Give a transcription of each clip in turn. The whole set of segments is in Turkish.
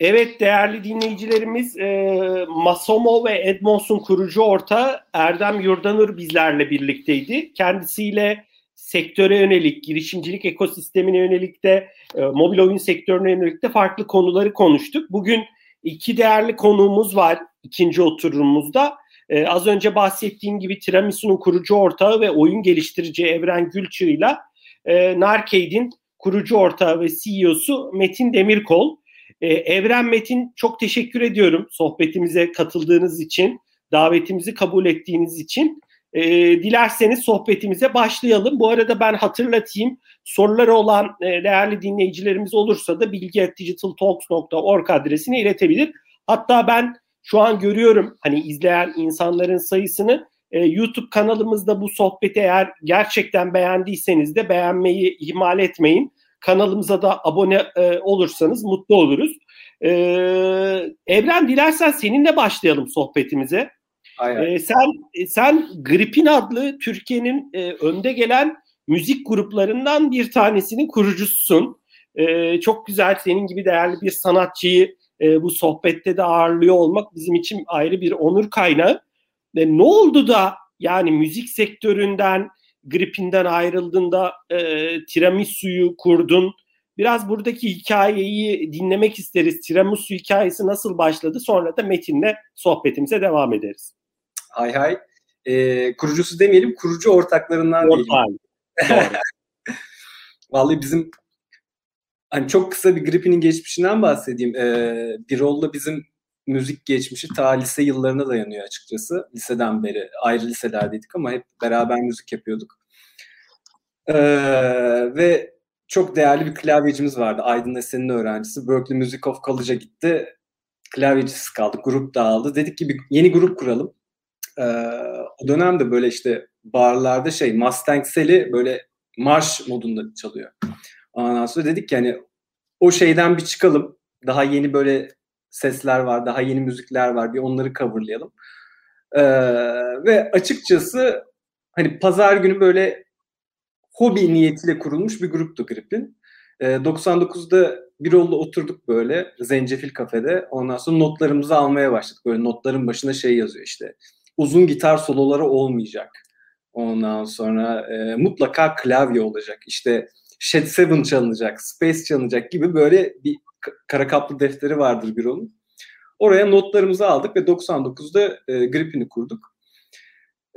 Evet değerli dinleyicilerimiz e, Masomo ve Edmondson kurucu orta Erdem Yurdanur bizlerle birlikteydi. Kendisiyle sektöre yönelik, girişimcilik ekosistemine yönelik de e, mobil oyun sektörüne yönelik de farklı konuları konuştuk. Bugün iki değerli konuğumuz var ikinci oturumumuzda. E, az önce bahsettiğim gibi Tiramisu'nun kurucu ortağı ve oyun geliştirici Evren Gülçı ile Narcade'in kurucu ortağı ve CEO'su Metin Demirkol. Ee, Evren Metin çok teşekkür ediyorum sohbetimize katıldığınız için, davetimizi kabul ettiğiniz için. E, dilerseniz sohbetimize başlayalım. Bu arada ben hatırlatayım. Soruları olan e, değerli dinleyicilerimiz olursa da bilgi.digitaltalks.org adresine iletebilir. Hatta ben şu an görüyorum hani izleyen insanların sayısını. E, YouTube kanalımızda bu sohbeti eğer gerçekten beğendiyseniz de beğenmeyi ihmal etmeyin. Kanalımıza da abone e, olursanız mutlu oluruz. E, Evren dilersen seninle başlayalım sohbetimize. Aynen. E, sen sen Gripin adlı Türkiye'nin e, önde gelen müzik gruplarından bir tanesinin kurucususun. E, çok güzel senin gibi değerli bir sanatçıyı e, bu sohbette de ağırlıyor olmak bizim için ayrı bir onur kaynağı. E, ne oldu da yani müzik sektöründen gripinden ayrıldığında e, tiramisu'yu kurdun. Biraz buradaki hikayeyi dinlemek isteriz. Tiramisu hikayesi nasıl başladı? Sonra da Metin'le sohbetimize devam ederiz. Hay hay. E, kurucusu demeyelim, kurucu ortaklarından diyelim. Vallahi bizim hani çok kısa bir gripinin geçmişinden bahsedeyim. Ee, Birol'la bizim müzik geçmişi ta lise yıllarına dayanıyor açıkçası. Liseden beri ayrı liselerdeydik ama hep beraber müzik yapıyorduk. Ee, ve çok değerli bir klavyecimiz vardı. Aydın Esen'in öğrencisi. Berkeley Music of College'a gitti. Klavyecisiz kaldı. Grup dağıldı. Dedik ki bir yeni grup kuralım. Ee, o dönemde böyle işte barlarda şey Mustang Sally böyle marş modunda çalıyor. Ondan sonra dedik ki hani o şeyden bir çıkalım. Daha yeni böyle sesler var, daha yeni müzikler var. Bir onları coverlayalım. Ee, ve açıkçası hani pazar günü böyle hobi niyetiyle kurulmuş bir gruptu Grip'in. E, 99'da bir olla oturduk böyle Zencefil kafede. Ondan sonra notlarımızı almaya başladık. Böyle notların başına şey yazıyor işte. Uzun gitar soloları olmayacak. Ondan sonra e, mutlaka klavye olacak. İşte Shed Seven çalınacak, Space çalınacak gibi böyle bir kara kaplı defteri vardır bir onun. Oraya notlarımızı aldık ve 99'da e, gripini kurduk.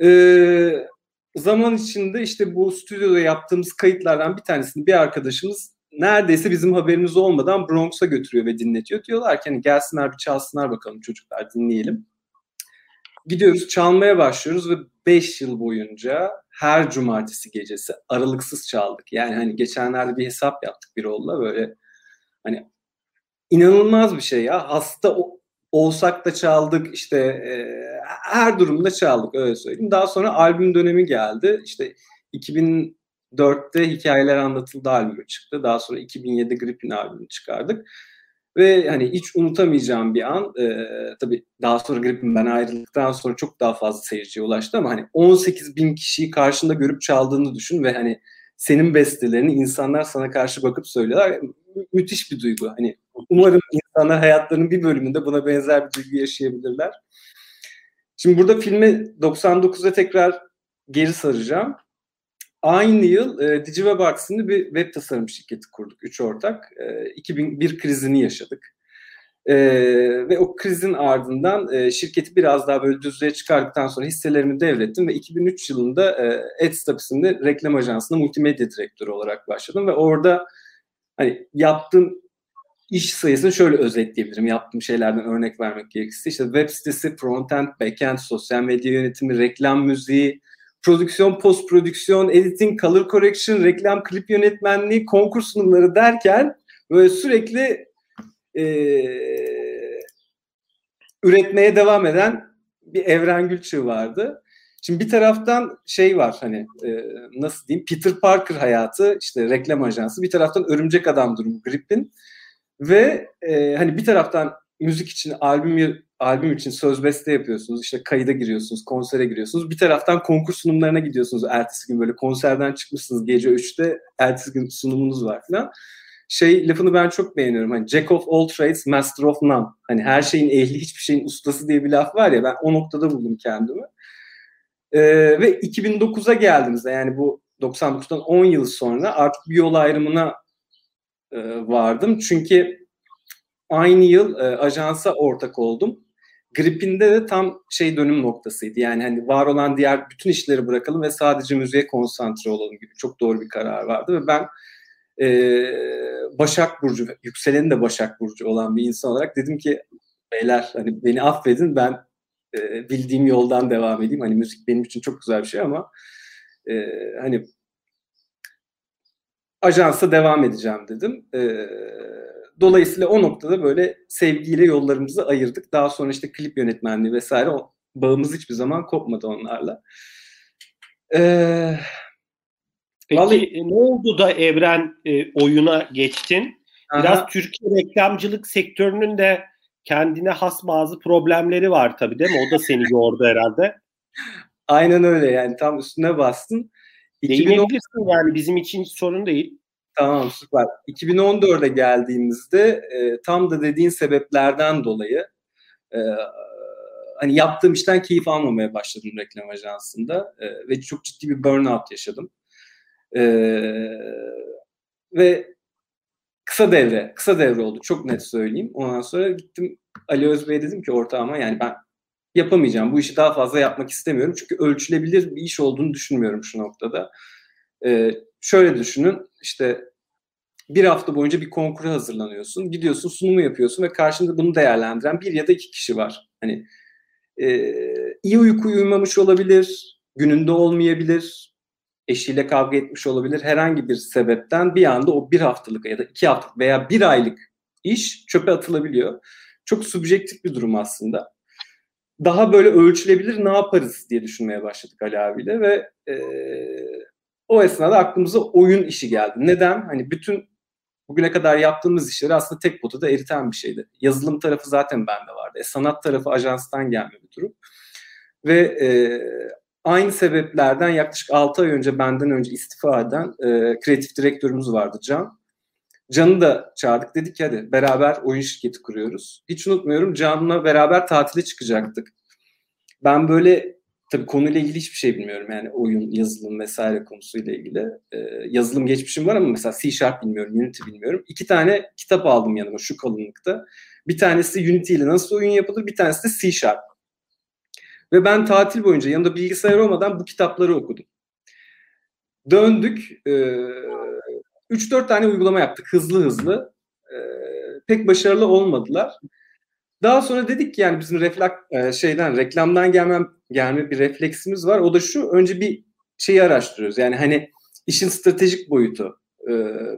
E, zaman içinde işte bu stüdyoda yaptığımız kayıtlardan bir tanesini bir arkadaşımız neredeyse bizim haberimiz olmadan Bronx'a götürüyor ve dinletiyor. Diyorlar ki hani gelsinler bir çalsınlar bakalım çocuklar dinleyelim. Gidiyoruz çalmaya başlıyoruz ve 5 yıl boyunca her cumartesi gecesi aralıksız çaldık. Yani hani geçenlerde bir hesap yaptık bir oğlla böyle hani inanılmaz bir şey ya. Hasta olsak da çaldık işte e, her durumda çaldık öyle söyleyeyim. Daha sonra albüm dönemi geldi. İşte 2004'te Hikayeler Anlatıldı albümü çıktı. Daha sonra 2007 Gripin albümü çıkardık. Ve hani hiç unutamayacağım bir an. E, tabii daha sonra Gripin ben ayrıldıktan sonra çok daha fazla seyirciye ulaştı ama hani 18 bin kişiyi karşında görüp çaldığını düşün ve hani senin bestelerini insanlar sana karşı bakıp söylüyorlar. Mü- müthiş bir duygu. Hani umarım insanlar hayatlarının bir bölümünde buna benzer bir duygu yaşayabilirler. Şimdi burada filmi 99'a tekrar geri saracağım. Aynı yıl e, DigiWeb Arts'ın bir web tasarım şirketi kurduk. Üç ortak. E, 2001 krizini yaşadık. E, ve o krizin ardından e, şirketi biraz daha böyle düzlüğe çıkardıktan sonra hisselerimi devrettim ve 2003 yılında e, Adstop isimli reklam ajansında multimedya direktörü olarak başladım ve orada hani yaptığım iş sayısını şöyle özetleyebilirim. Yaptığım şeylerden örnek vermek gerekirse. işte web sitesi, frontend, backend, sosyal medya yönetimi, reklam müziği, prodüksiyon, post prodüksiyon, editing, color correction, reklam, klip yönetmenliği, konkurs sunumları derken böyle sürekli e, üretmeye devam eden bir Evren Gülçı vardı. Şimdi bir taraftan şey var hani e, nasıl diyeyim Peter Parker hayatı işte reklam ajansı bir taraftan örümcek adam durumu Grip'in ve e, hani bir taraftan müzik için albüm albüm için söz beste yapıyorsunuz. işte kayıda giriyorsunuz, konsere giriyorsunuz. Bir taraftan konkurs sunumlarına gidiyorsunuz. Ertesi gün böyle konserden çıkmışsınız gece 3'te ertesi gün sunumunuz var falan. şey lafını ben çok beğeniyorum. Hani Jack of all trades, master of none. Hani her şeyin ehli, hiçbir şeyin ustası diye bir laf var ya ben o noktada buldum kendimi. Ee, ve 2009'a geldiğimizde yani bu 99'dan 10 yıl sonra artık bir yol ayrımına e, vardım. Çünkü aynı yıl e, ajansa ortak oldum. Grip'inde de tam şey dönüm noktasıydı. Yani hani var olan diğer bütün işleri bırakalım ve sadece müziğe konsantre olalım gibi çok doğru bir karar vardı ve ben e, Başak Burcu, yükselenin de Başak Burcu olan bir insan olarak dedim ki beyler hani beni affedin ben e, bildiğim yoldan devam edeyim. Hani müzik benim için çok güzel bir şey ama e, hani ajansa devam edeceğim dedim. E, dolayısıyla o noktada böyle sevgiyle yollarımızı ayırdık. Daha sonra işte klip yönetmenliği vesaire o bağımız hiçbir zaman kopmadı onlarla. Eee Peki Vallahi... ne oldu da Evren e, oyuna geçtin? Biraz Aha. Türkiye reklamcılık sektörünün de kendine has bazı problemleri var tabii değil mi? O da seni yordu herhalde. Aynen öyle yani tam üstüne bastın. Değinebilirsin yani bizim için hiç sorun değil. Tamam süper. 2014'e geldiğimizde e, tam da dediğin sebeplerden dolayı e, hani yaptığım işten keyif almamaya başladım reklam ajansında e, ve çok ciddi bir burnout yaşadım. E, ve kısa devre, kısa devre oldu. Çok net söyleyeyim. Ondan sonra gittim Ali Özbey'e dedim ki ortağıma yani ben yapamayacağım. Bu işi daha fazla yapmak istemiyorum. Çünkü ölçülebilir bir iş olduğunu düşünmüyorum şu noktada. Ee, şöyle düşünün işte bir hafta boyunca bir konkura hazırlanıyorsun. Gidiyorsun sunumu yapıyorsun ve karşında bunu değerlendiren bir ya da iki kişi var. Hani e, iyi uyku uyumamış olabilir, gününde olmayabilir, eşiyle kavga etmiş olabilir. Herhangi bir sebepten bir anda o bir haftalık ya da iki haftalık veya bir aylık iş çöpe atılabiliyor. Çok subjektif bir durum aslında. Daha böyle ölçülebilir ne yaparız diye düşünmeye başladık Ali abiyle ve e, o esnada aklımıza oyun işi geldi. Neden? Hani bütün bugüne kadar yaptığımız işleri aslında tek potada eriten bir şeydi. Yazılım tarafı zaten bende vardı. E, sanat tarafı ajanstan gelme bir durum. Ve e, aynı sebeplerden yaklaşık 6 ay önce benden önce istifa eden e, kreatif direktörümüz vardı Can. Can'ı da çağırdık. Dedik ki hadi beraber oyun şirketi kuruyoruz. Hiç unutmuyorum Can'la beraber tatile çıkacaktık. Ben böyle tabii konuyla ilgili hiçbir şey bilmiyorum. Yani oyun, yazılım vesaire konusuyla ilgili. Ee, yazılım geçmişim var ama mesela C Sharp bilmiyorum, Unity bilmiyorum. İki tane kitap aldım yanıma şu kalınlıkta. Bir tanesi Unity ile nasıl oyun yapılır, bir tanesi de C Sharp. Ve ben tatil boyunca yanımda bilgisayar olmadan bu kitapları okudum. Döndük. E, 3-4 tane uygulama yaptık hızlı hızlı. E, pek başarılı olmadılar. Daha sonra dedik ki yani bizim reflek e, şeyden reklamdan gelmem gelme bir refleksimiz var. O da şu önce bir şeyi araştırıyoruz. Yani hani işin stratejik boyutu, e,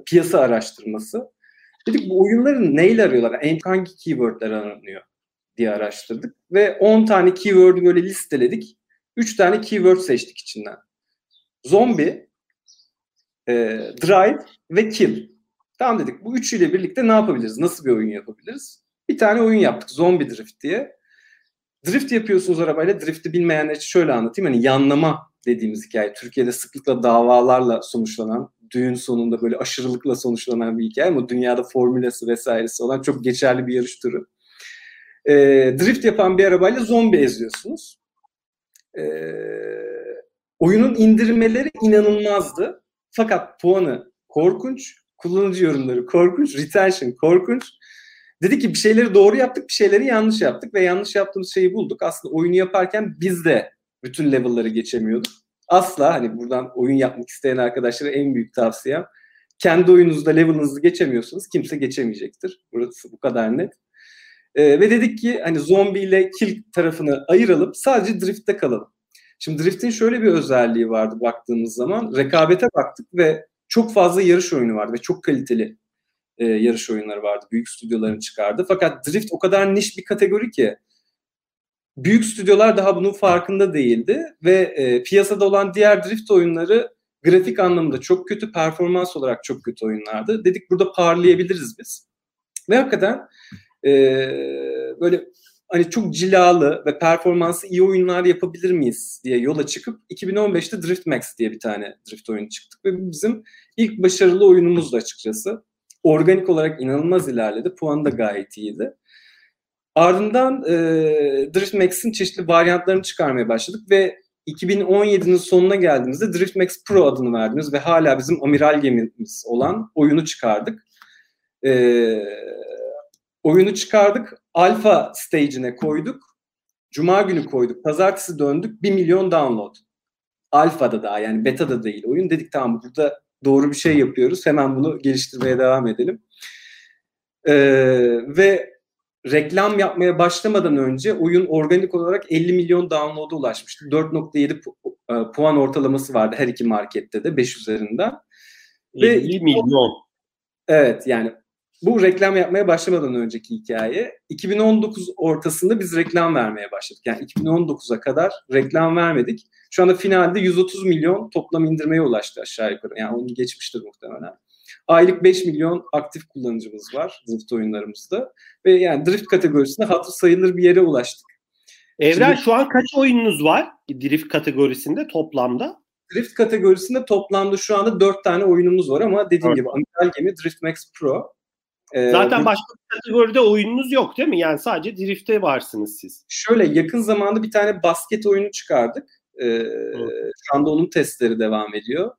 piyasa araştırması. Dedik bu oyunların neyle arıyorlar? En hangi keywordler aranıyor diye araştırdık ve 10 tane keyword'ü böyle listeledik. 3 tane keyword seçtik içinden. Zombi, e, drive ve kill. Tamam dedik bu üçüyle birlikte ne yapabiliriz? Nasıl bir oyun yapabiliriz? Bir tane oyun yaptık. Zombi Drift diye. Drift yapıyorsunuz arabayla. Drift'i bilmeyenler için şöyle anlatayım. Hani yanlama dediğimiz hikaye. Türkiye'de sıklıkla davalarla sonuçlanan, düğün sonunda böyle aşırılıkla sonuçlanan bir hikaye ama dünyada formülası vesairesi olan çok geçerli bir yarış türü. E, drift yapan bir arabayla zombi eziyorsunuz. E, oyunun indirmeleri inanılmazdı. Fakat puanı korkunç, kullanıcı yorumları korkunç, retention korkunç. Dedi ki bir şeyleri doğru yaptık, bir şeyleri yanlış yaptık ve yanlış yaptığımız şeyi bulduk. Aslında oyunu yaparken biz de bütün level'ları geçemiyorduk. Asla hani buradan oyun yapmak isteyen arkadaşlara en büyük tavsiyem kendi oyununuzda level'ınızı geçemiyorsunuz. Kimse geçemeyecektir. Burası bu kadar net. E, ve dedik ki hani zombi ile kill tarafını ayıralım. Sadece drift'te kalalım. Şimdi drift'in şöyle bir özelliği vardı baktığımız zaman. Rekabete baktık ve çok fazla yarış oyunu vardı ve çok kaliteli e, yarış oyunları vardı. Büyük stüdyoların çıkardı. Fakat drift o kadar niş bir kategori ki büyük stüdyolar daha bunun farkında değildi ve e, piyasada olan diğer drift oyunları grafik anlamında çok kötü, performans olarak çok kötü oyunlardı. Dedik burada parlayabiliriz biz. Ve hakikaten e, böyle hani çok cilalı ve performansı iyi oyunlar yapabilir miyiz diye yola çıkıp 2015'te Drift Max diye bir tane drift oyunu çıktık ve bizim ilk başarılı oyunumuzdu açıkçası. organik olarak inanılmaz ilerledi. Puanı da gayet iyiydi. Ardından e, Drift Max'in çeşitli varyantlarını çıkarmaya başladık ve 2017'nin sonuna geldiğimizde Drift Max Pro adını verdiğimiz ve hala bizim amiral gemimiz olan oyunu çıkardık. E, oyunu çıkardık. Alpha stage'ine koyduk. Cuma günü koyduk. Pazartesi döndük. 1 milyon download. Alfa'da daha yani beta'da değil oyun. Dedik tamam burada doğru bir şey yapıyoruz. Hemen bunu geliştirmeye devam edelim. Ee, ve reklam yapmaya başlamadan önce oyun organik olarak 50 milyon download'a ulaşmıştı. 4.7 pu- e, puan ortalaması vardı her iki markette de 5 üzerinden. 50 ve, milyon. Evet yani bu reklam yapmaya başlamadan önceki hikaye. 2019 ortasında biz reklam vermeye başladık. Yani 2019'a kadar reklam vermedik. Şu anda finalde 130 milyon toplam indirmeye ulaştı aşağı yukarı. Yani onu geçmiştir muhtemelen. Aylık 5 milyon aktif kullanıcımız var drift oyunlarımızda. Ve yani drift kategorisinde hatır sayılır bir yere ulaştık. Evren Şimdi, şu an kaç oyununuz var drift kategorisinde toplamda? Drift kategorisinde toplamda şu anda 4 tane oyunumuz var ama dediğim evet. gibi Amiral Gemi, Drift Max Pro, ee, Zaten başka bir kategoride oyununuz yok değil mi? Yani sadece Drift'te varsınız siz. Şöyle yakın zamanda bir tane basket oyunu çıkardık. Ee, şu anda onun testleri devam ediyor.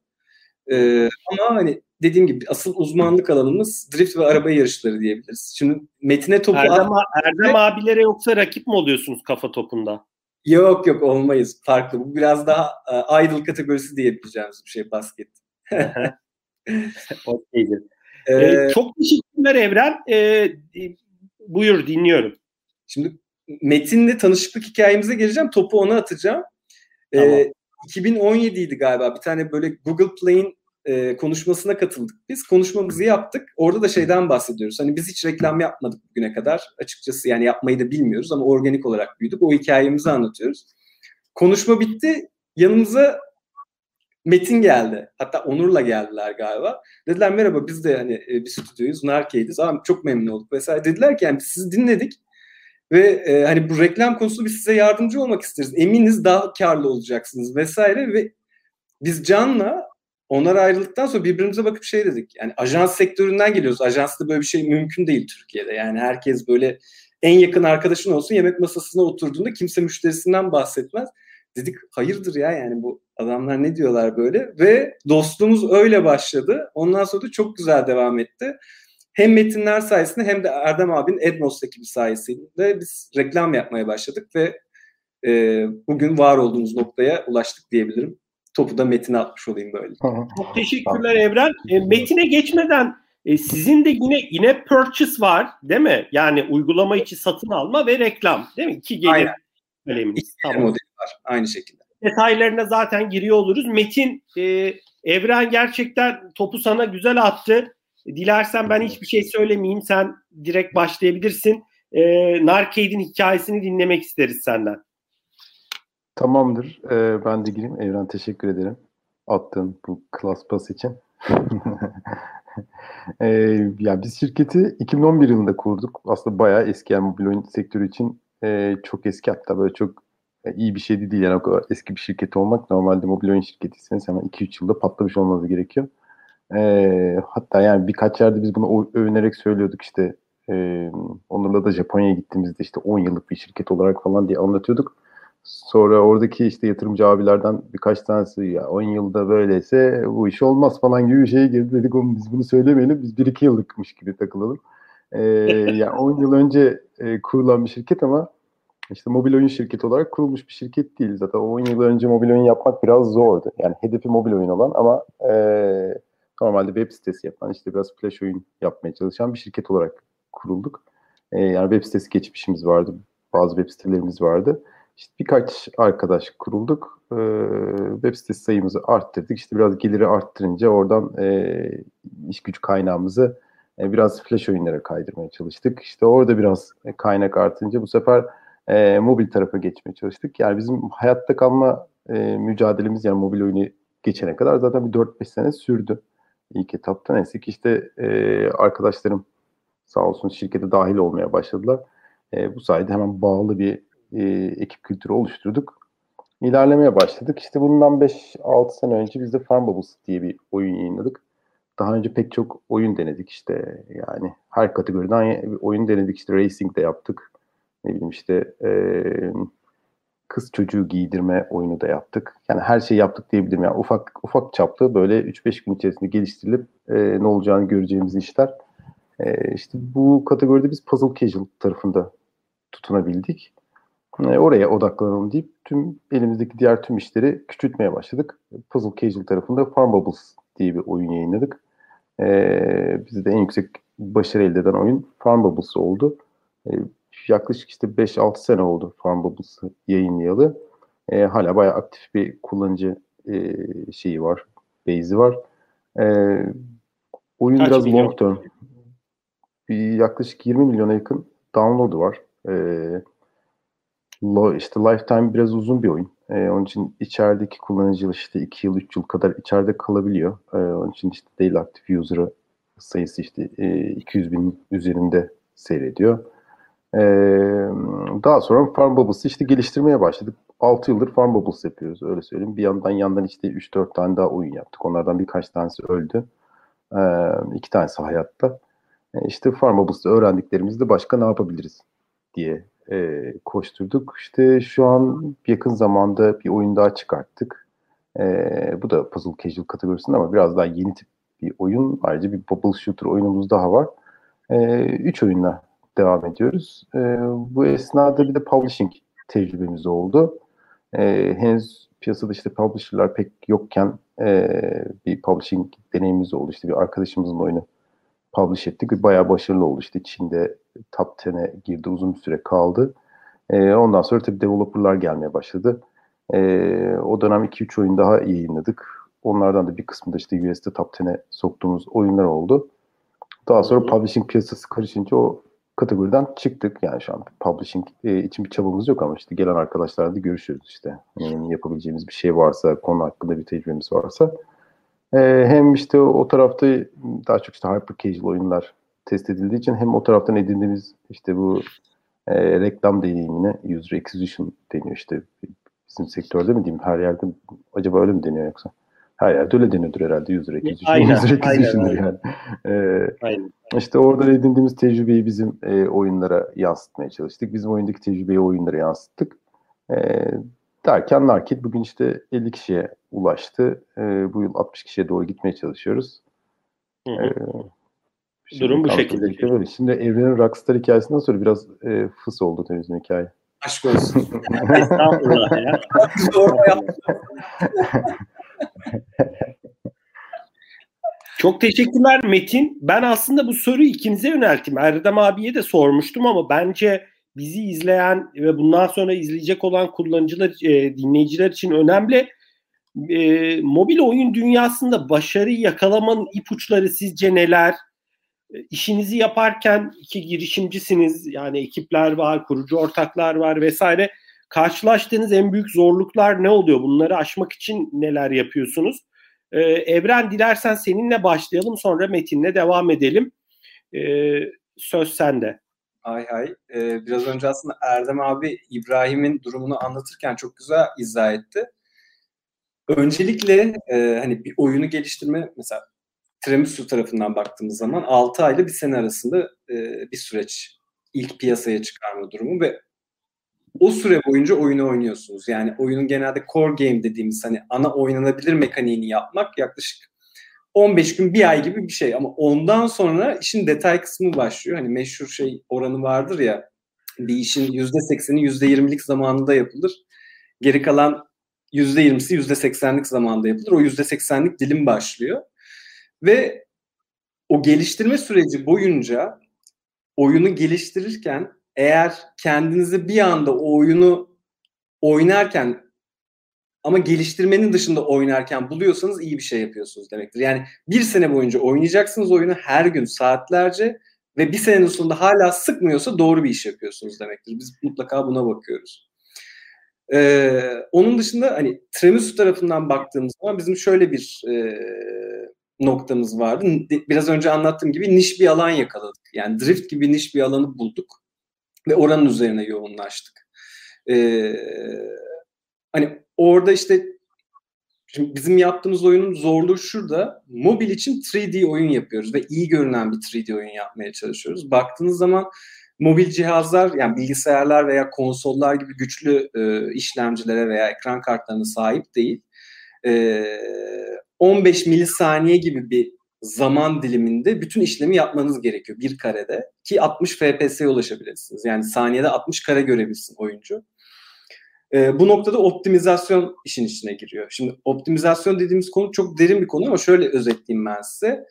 Ee, ama hani dediğim gibi asıl uzmanlık alanımız drift ve araba yarışları diyebiliriz. Şimdi Metin'e topu... Erdem, Erdem abilere yoksa rakip mi oluyorsunuz kafa topunda? Yok yok olmayız. Farklı. Bu biraz daha uh, idol kategorisi diyebileceğimiz bir şey basket. Okeydir. Ee, ee, çok teşekkürler Evren. Ee, buyur dinliyorum. Şimdi Metin'le tanışıklık hikayemize geleceğim. Topu ona atacağım. Ee, tamam. Ee, 2017 idi galiba. Bir tane böyle Google Play'in e, konuşmasına katıldık biz. Konuşmamızı yaptık. Orada da şeyden bahsediyoruz. Hani biz hiç reklam yapmadık bugüne kadar. Açıkçası yani yapmayı da bilmiyoruz ama organik olarak büyüdük. O hikayemizi anlatıyoruz. Konuşma bitti. Yanımıza Metin geldi. Hatta Onur'la geldiler galiba. Dediler merhaba biz de hani e, bir stüdyoyuz. Narke'yiz. Abi çok memnun olduk vesaire. Dediler ki yani sizi dinledik. Ve e, hani bu reklam konusunda biz size yardımcı olmak isteriz. Eminiz daha karlı olacaksınız vesaire ve biz Can'la onlar ayrıldıktan sonra birbirimize bakıp şey dedik. Yani ajans sektöründen geliyoruz. Ajansta böyle bir şey mümkün değil Türkiye'de. Yani herkes böyle en yakın arkadaşın olsun yemek masasına oturduğunda kimse müşterisinden bahsetmez. Dedik hayırdır ya yani bu adamlar ne diyorlar böyle ve dostluğumuz öyle başladı. Ondan sonra da çok güzel devam etti. Hem metinler sayesinde hem de Erdem abinin Edmos ekibi sayesinde biz reklam yapmaya başladık ve e, bugün var olduğumuz noktaya ulaştık diyebilirim. Topu da Metin'e atmış olayım böyle. Çok teşekkürler Evren. E, Metin'e geçmeden e, sizin de yine yine purchase var değil mi? Yani uygulama içi satın alma ve reklam değil mi? İki gelir Aynen. kaleminiz. Tamam. modeli var aynı şekilde. Detaylarına zaten giriyor oluruz. Metin e, Evren gerçekten topu sana güzel attı. Dilersen ben hiçbir şey söylemeyeyim. Sen direkt başlayabilirsin. E, Narcade'in hikayesini dinlemek isteriz senden. Tamamdır. Ee, ben de gireyim. Evren teşekkür ederim. Attığın bu klas pas için. ee, yani biz şirketi 2011 yılında kurduk. Aslında bayağı eski yani mobil oyun sektörü için e, çok eski hatta böyle çok e, iyi bir şey değil yani o kadar eski bir şirket olmak. Normalde mobil oyun şirketiyseniz hemen 2-3 yılda patlamış olmanız gerekiyor. E, hatta yani birkaç yerde biz bunu övünerek söylüyorduk işte e, onlarla da Japonya'ya gittiğimizde işte 10 yıllık bir şirket olarak falan diye anlatıyorduk. Sonra oradaki işte yatırımcı abilerden birkaç tanesi ya 10 yılda böyleyse bu iş olmaz falan gibi bir şeye girdi. Dedik oğlum biz bunu söylemeyelim biz 1-2 yıllıkmış gibi takılalım. Ee, yani 10 yıl önce e, kurulan bir şirket ama işte mobil oyun şirketi olarak kurulmuş bir şirket değil. Zaten 10 yıl önce mobil oyun yapmak biraz zordu. Yani hedefi mobil oyun olan ama e, normalde web sitesi yapan işte biraz flash oyun yapmaya çalışan bir şirket olarak kurulduk. E, yani web sitesi geçmişimiz vardı. Bazı web sitelerimiz vardı. İşte birkaç arkadaş kurulduk. E, web sitesi sayımızı arttırdık. İşte biraz geliri arttırınca oradan e, iş gücü kaynağımızı biraz flash oyunlara kaydırmaya çalıştık. İşte orada biraz kaynak artınca bu sefer e, mobil tarafa geçmeye çalıştık. Yani bizim hayatta kalma e, mücadelemiz yani mobil oyunu geçene kadar zaten bir 4-5 sene sürdü ilk etapta. Neyse ki işte e, arkadaşlarım sağ olsun şirkete dahil olmaya başladılar. E, bu sayede hemen bağlı bir e, ekip kültürü oluşturduk. İlerlemeye başladık. İşte bundan 5-6 sene önce biz de Farm Bubbles diye bir oyun yayınladık. daha önce pek çok oyun denedik işte yani her kategoriden oyun denedik işte racing de yaptık. Ne bileyim işte e, kız çocuğu giydirme oyunu da yaptık. Yani her şeyi yaptık diyebilirim. Yani ufak ufak çaplı böyle 3-5 gün içerisinde geliştirilip e, ne olacağını göreceğimiz işler. E, işte bu kategoride biz puzzle casual tarafında tutunabildik. E, oraya odaklanalım deyip tüm elimizdeki diğer tüm işleri küçültmeye başladık. Puzzle casual tarafında Farm Bubbles diye bir oyun yayınladık. E, bize de en yüksek başarı elde eden oyun Farm Bubbles oldu. E, yaklaşık işte 5-6 sene oldu Farm Bubbles'ı yayınlayalı. E, hala bayağı aktif bir kullanıcı e, şeyi var, base'i var. E, oyun Kaç biraz milyon? long term. Bir yaklaşık 20 milyona yakın download'u var. E, lo, işte lifetime biraz uzun bir oyun. E, onun için içerideki kullanıcı işte 2 yıl 3 yıl kadar içeride kalabiliyor. E, onun için işte daily active user'ı sayısı işte e, 200 bin üzerinde seyrediyor. Ee, daha sonra Farm Bubbles'ı işte geliştirmeye başladık. 6 yıldır Farm Bubbles yapıyoruz öyle söyleyeyim. Bir yandan yandan işte 3-4 tane daha oyun yaptık. Onlardan birkaç tanesi öldü. Ee, iki tanesi hayatta. Ee, işte Farm Bubbles'ta öğrendiklerimizde başka ne yapabiliriz diye e, koşturduk. İşte şu an yakın zamanda bir oyun daha çıkarttık. E, bu da Puzzle Casual kategorisinde ama biraz daha yeni tip bir oyun. Ayrıca bir Bubble Shooter oyunumuz daha var. E, üç oyunla devam ediyoruz. E, bu esnada bir de publishing tecrübemiz oldu. E, henüz piyasada işte publisher'lar pek yokken e, bir publishing deneyimimiz oldu. İşte bir arkadaşımızın oyunu publish ettik ve bayağı başarılı oldu. İşte Çin'de top 10'e girdi, uzun bir süre kaldı. E, ondan sonra tabii developerlar gelmeye başladı. E, o dönem 2-3 oyun daha yayınladık. Onlardan da bir kısmı da işte US'de top 10'e soktuğumuz oyunlar oldu. Daha sonra publishing piyasası karışınca o kategoriden çıktık. Yani şu an publishing e, için bir çabamız yok ama işte gelen arkadaşlarla da görüşüyoruz işte. Yani yapabileceğimiz bir şey varsa, konu hakkında bir tecrübemiz varsa. E, hem işte o tarafta daha çok işte hyper casual oyunlar test edildiği için hem o taraftan edindiğimiz işte bu e, reklam deneyimine user acquisition deniyor işte bizim sektörde mi diyeyim her yerde acaba öyle mi deniyor yoksa? Her yerde öyle deniyordur herhalde user acquisition. Aynen, user acquisition'dır yani. Ee, aynen. İşte orada edindiğimiz tecrübeyi bizim e, oyunlara yansıtmaya çalıştık. Bizim oyundaki tecrübeyi oyunlara yansıttık. E, derken Narkit bugün işte 50 kişiye ulaştı. E, bu yıl 60 kişiye doğru gitmeye çalışıyoruz. Hı hı. E, Durum bu şekilde. Böyle. Şimdi Evren'in Rockstar hikayesinden sonra biraz e, fıs oldu bizim hikaye. Aşk olsun. Estağfurullah ya. Çok teşekkürler Metin. Ben aslında bu soruyu ikinize yönelttim. Erdem abiye de sormuştum ama bence bizi izleyen ve bundan sonra izleyecek olan kullanıcılar, e, dinleyiciler için önemli. E, mobil oyun dünyasında başarıyı yakalamanın ipuçları sizce neler? E, işinizi yaparken iki girişimcisiniz. Yani ekipler var, kurucu ortaklar var vesaire. Karşılaştığınız en büyük zorluklar ne oluyor? Bunları aşmak için neler yapıyorsunuz? Ee, Evren dilersen seninle başlayalım sonra Metin'le devam edelim. Ee, söz sende. Hay hay. Ee, biraz önce aslında Erdem abi İbrahim'in durumunu anlatırken çok güzel izah etti. Öncelikle e, hani bir oyunu geliştirme mesela Tiramisu tarafından baktığımız zaman 6 ayla bir sene arasında e, bir süreç ilk piyasaya çıkarma durumu ve o süre boyunca oyunu oynuyorsunuz. Yani oyunun genelde core game dediğimiz hani ana oynanabilir mekaniğini yapmak yaklaşık 15 gün bir ay gibi bir şey ama ondan sonra işin detay kısmı başlıyor. Hani meşhur şey oranı vardır ya bir işin %80'i %20'lik zamanında yapılır. Geri kalan %20'si %80'lik zamanda yapılır. O %80'lik dilim başlıyor. Ve o geliştirme süreci boyunca oyunu geliştirirken eğer kendinizi bir anda o oyunu oynarken ama geliştirmenin dışında oynarken buluyorsanız iyi bir şey yapıyorsunuz demektir. Yani bir sene boyunca oynayacaksınız oyunu her gün saatlerce ve bir senenin sonunda hala sıkmıyorsa doğru bir iş yapıyorsunuz demektir. Biz mutlaka buna bakıyoruz. Ee, onun dışında hani Tremisu tarafından baktığımız zaman bizim şöyle bir e, noktamız vardı. Biraz önce anlattığım gibi niş bir alan yakaladık. Yani drift gibi niş bir alanı bulduk ve oranın üzerine yoğunlaştık. Ee, hani orada işte Şimdi bizim yaptığımız oyunun zorluğu şurada. Mobil için 3D oyun yapıyoruz ve iyi görünen bir 3D oyun yapmaya çalışıyoruz. Baktığınız zaman mobil cihazlar yani bilgisayarlar veya konsollar gibi güçlü e, işlemcilere veya ekran kartlarına sahip değil. E, 15 milisaniye gibi bir zaman diliminde bütün işlemi yapmanız gerekiyor bir karede ki 60 FPS'ye ulaşabilirsiniz. Yani saniyede 60 kare görebilsin oyuncu. E, bu noktada optimizasyon işin içine giriyor. Şimdi optimizasyon dediğimiz konu çok derin bir konu ama şöyle özetleyeyim ben size.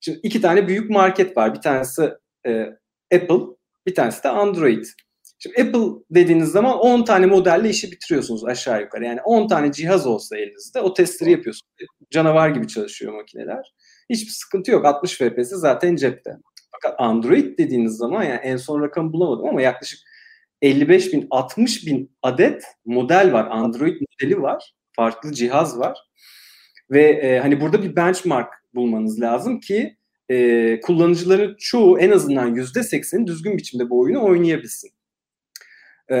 Şimdi iki tane büyük market var. Bir tanesi e, Apple, bir tanesi de Android. Şimdi Apple dediğiniz zaman 10 tane modelle işi bitiriyorsunuz aşağı yukarı. Yani 10 tane cihaz olsa elinizde o testleri yapıyorsunuz. Canavar gibi çalışıyor makineler. Hiçbir sıkıntı yok. 60 FPS zaten cepte. Fakat Android dediğiniz zaman yani en son rakamı bulamadım ama yaklaşık 55 bin 60 bin adet model var. Android modeli var. Farklı cihaz var. Ve e, hani burada bir benchmark bulmanız lazım ki e, kullanıcıların çoğu en azından yüzde 80'i düzgün biçimde bu oyunu oynayabilsin. E,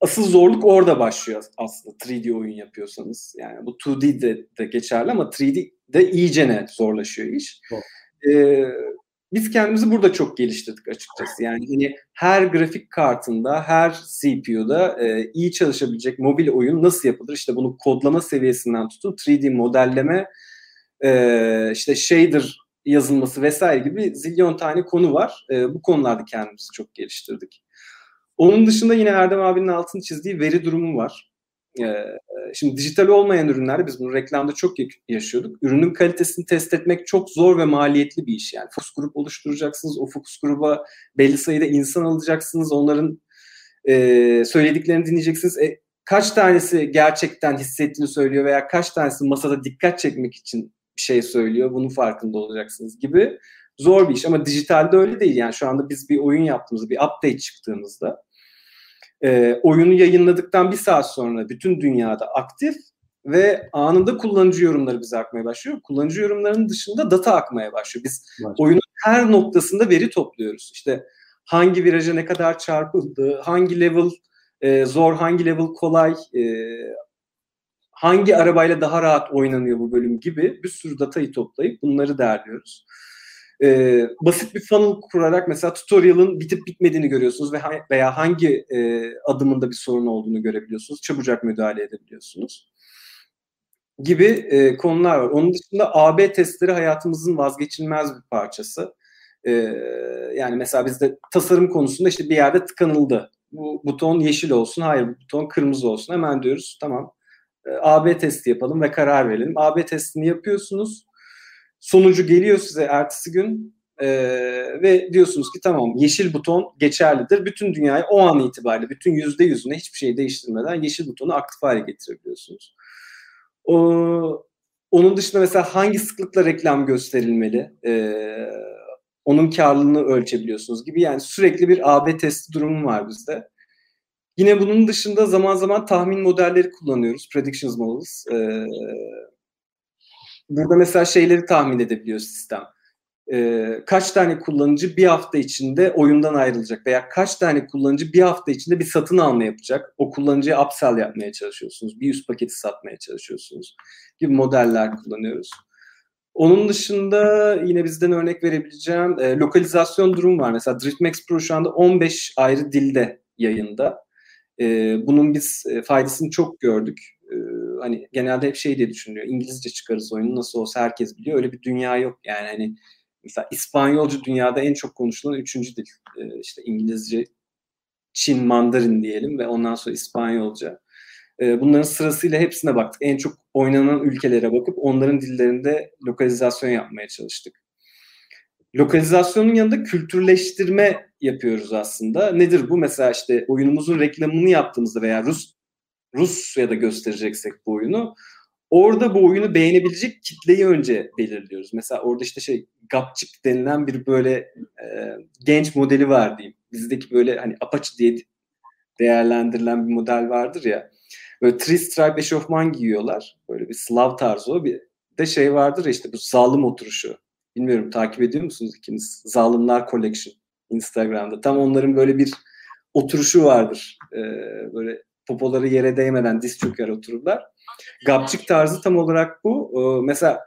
asıl zorluk orada başlıyor aslında 3D oyun yapıyorsanız. Yani bu 2D de, de geçerli ama 3D de iyice ne zorlaşıyor iş. E, biz kendimizi burada çok geliştirdik açıkçası. Yani hani her grafik kartında, her CPU'da e, iyi çalışabilecek mobil oyun nasıl yapılır? İşte bunu kodlama seviyesinden tutun 3D modelleme, e, işte shader yazılması vesaire gibi zilyon tane konu var. E, bu konularda kendimizi çok geliştirdik. Onun dışında yine Erdem abinin altını çizdiği veri durumu var. Ee, şimdi dijital olmayan ürünlerde biz bunu reklamda çok yaşıyorduk. Ürünün kalitesini test etmek çok zor ve maliyetli bir iş yani. Fokus grup oluşturacaksınız. O fokus gruba belli sayıda insan alacaksınız. Onların e, söylediklerini dinleyeceksiniz. E, kaç tanesi gerçekten hissettiğini söylüyor veya kaç tanesi masada dikkat çekmek için bir şey söylüyor. Bunun farkında olacaksınız gibi zor bir iş. Ama dijitalde öyle değil. Yani şu anda biz bir oyun yaptığımızda, bir update çıktığımızda e, oyunu yayınladıktan bir saat sonra bütün dünyada aktif ve anında kullanıcı yorumları bize akmaya başlıyor. Kullanıcı yorumlarının dışında data akmaya başlıyor. Biz Var. oyunun her noktasında veri topluyoruz. İşte hangi viraja ne kadar çarpıldı, hangi level e, zor, hangi level kolay, e, hangi arabayla daha rahat oynanıyor bu bölüm gibi bir sürü datayı toplayıp bunları derliyoruz e, basit bir funnel kurarak mesela tutorial'ın bitip bitmediğini görüyorsunuz ve veya hangi e, adımında bir sorun olduğunu görebiliyorsunuz. Çabucak müdahale edebiliyorsunuz gibi e, konular var. Onun dışında AB testleri hayatımızın vazgeçilmez bir parçası. E, yani mesela bizde tasarım konusunda işte bir yerde tıkanıldı. Bu buton yeşil olsun, hayır bu buton kırmızı olsun. Hemen diyoruz tamam e, AB testi yapalım ve karar verelim. AB testini yapıyorsunuz Sonucu geliyor size ertesi gün e, ve diyorsunuz ki tamam yeşil buton geçerlidir. Bütün dünyayı o an itibariyle bütün yüzde yüzüne hiçbir şey değiştirmeden yeşil butonu aktif hale getirebiliyorsunuz. O, onun dışında mesela hangi sıklıkla reklam gösterilmeli? E, onun karlılığını ölçebiliyorsunuz gibi. Yani sürekli bir AB testi durumu var bizde. Yine bunun dışında zaman zaman tahmin modelleri kullanıyoruz. Predictions models. Ee, Burada mesela şeyleri tahmin edebiliyor sistem. Ee, kaç tane kullanıcı bir hafta içinde oyundan ayrılacak veya kaç tane kullanıcı bir hafta içinde bir satın alma yapacak. O kullanıcıya upsell yapmaya çalışıyorsunuz. Bir üst paketi satmaya çalışıyorsunuz gibi modeller kullanıyoruz. Onun dışında yine bizden örnek verebileceğim e, lokalizasyon durum var. Mesela DriftMax Pro şu anda 15 ayrı dilde yayında. E, bunun biz e, faydasını çok gördük e, hani genelde hep şey diye düşünüyor. İngilizce çıkarız oyunu nasıl olsa herkes biliyor. Öyle bir dünya yok. Yani hani mesela İspanyolca dünyada en çok konuşulan üçüncü dil. E, işte İngilizce, Çin, Mandarin diyelim ve ondan sonra İspanyolca. E, bunların sırasıyla hepsine baktık. En çok oynanan ülkelere bakıp onların dillerinde lokalizasyon yapmaya çalıştık. Lokalizasyonun yanında kültürleştirme yapıyoruz aslında. Nedir bu? Mesela işte oyunumuzun reklamını yaptığımızda veya Rus Rusya'da göstereceksek bu oyunu orada bu oyunu beğenebilecek kitleyi önce belirliyoruz. Mesela orada işte şey Gapçık denilen bir böyle e, genç modeli var diyeyim. Bizdeki böyle hani Apache diye değerlendirilen bir model vardır ya. Böyle three stripe eşofman giyiyorlar. Böyle bir Slav tarzı o. Bir de şey vardır ya işte bu zalim oturuşu. Bilmiyorum takip ediyor musunuz ikiniz? Zalimler Collection Instagram'da. Tam onların böyle bir oturuşu vardır. Ee, böyle popoları yere değmeden diz çöker otururlar. Gapçık tarzı tam olarak bu. Ee, mesela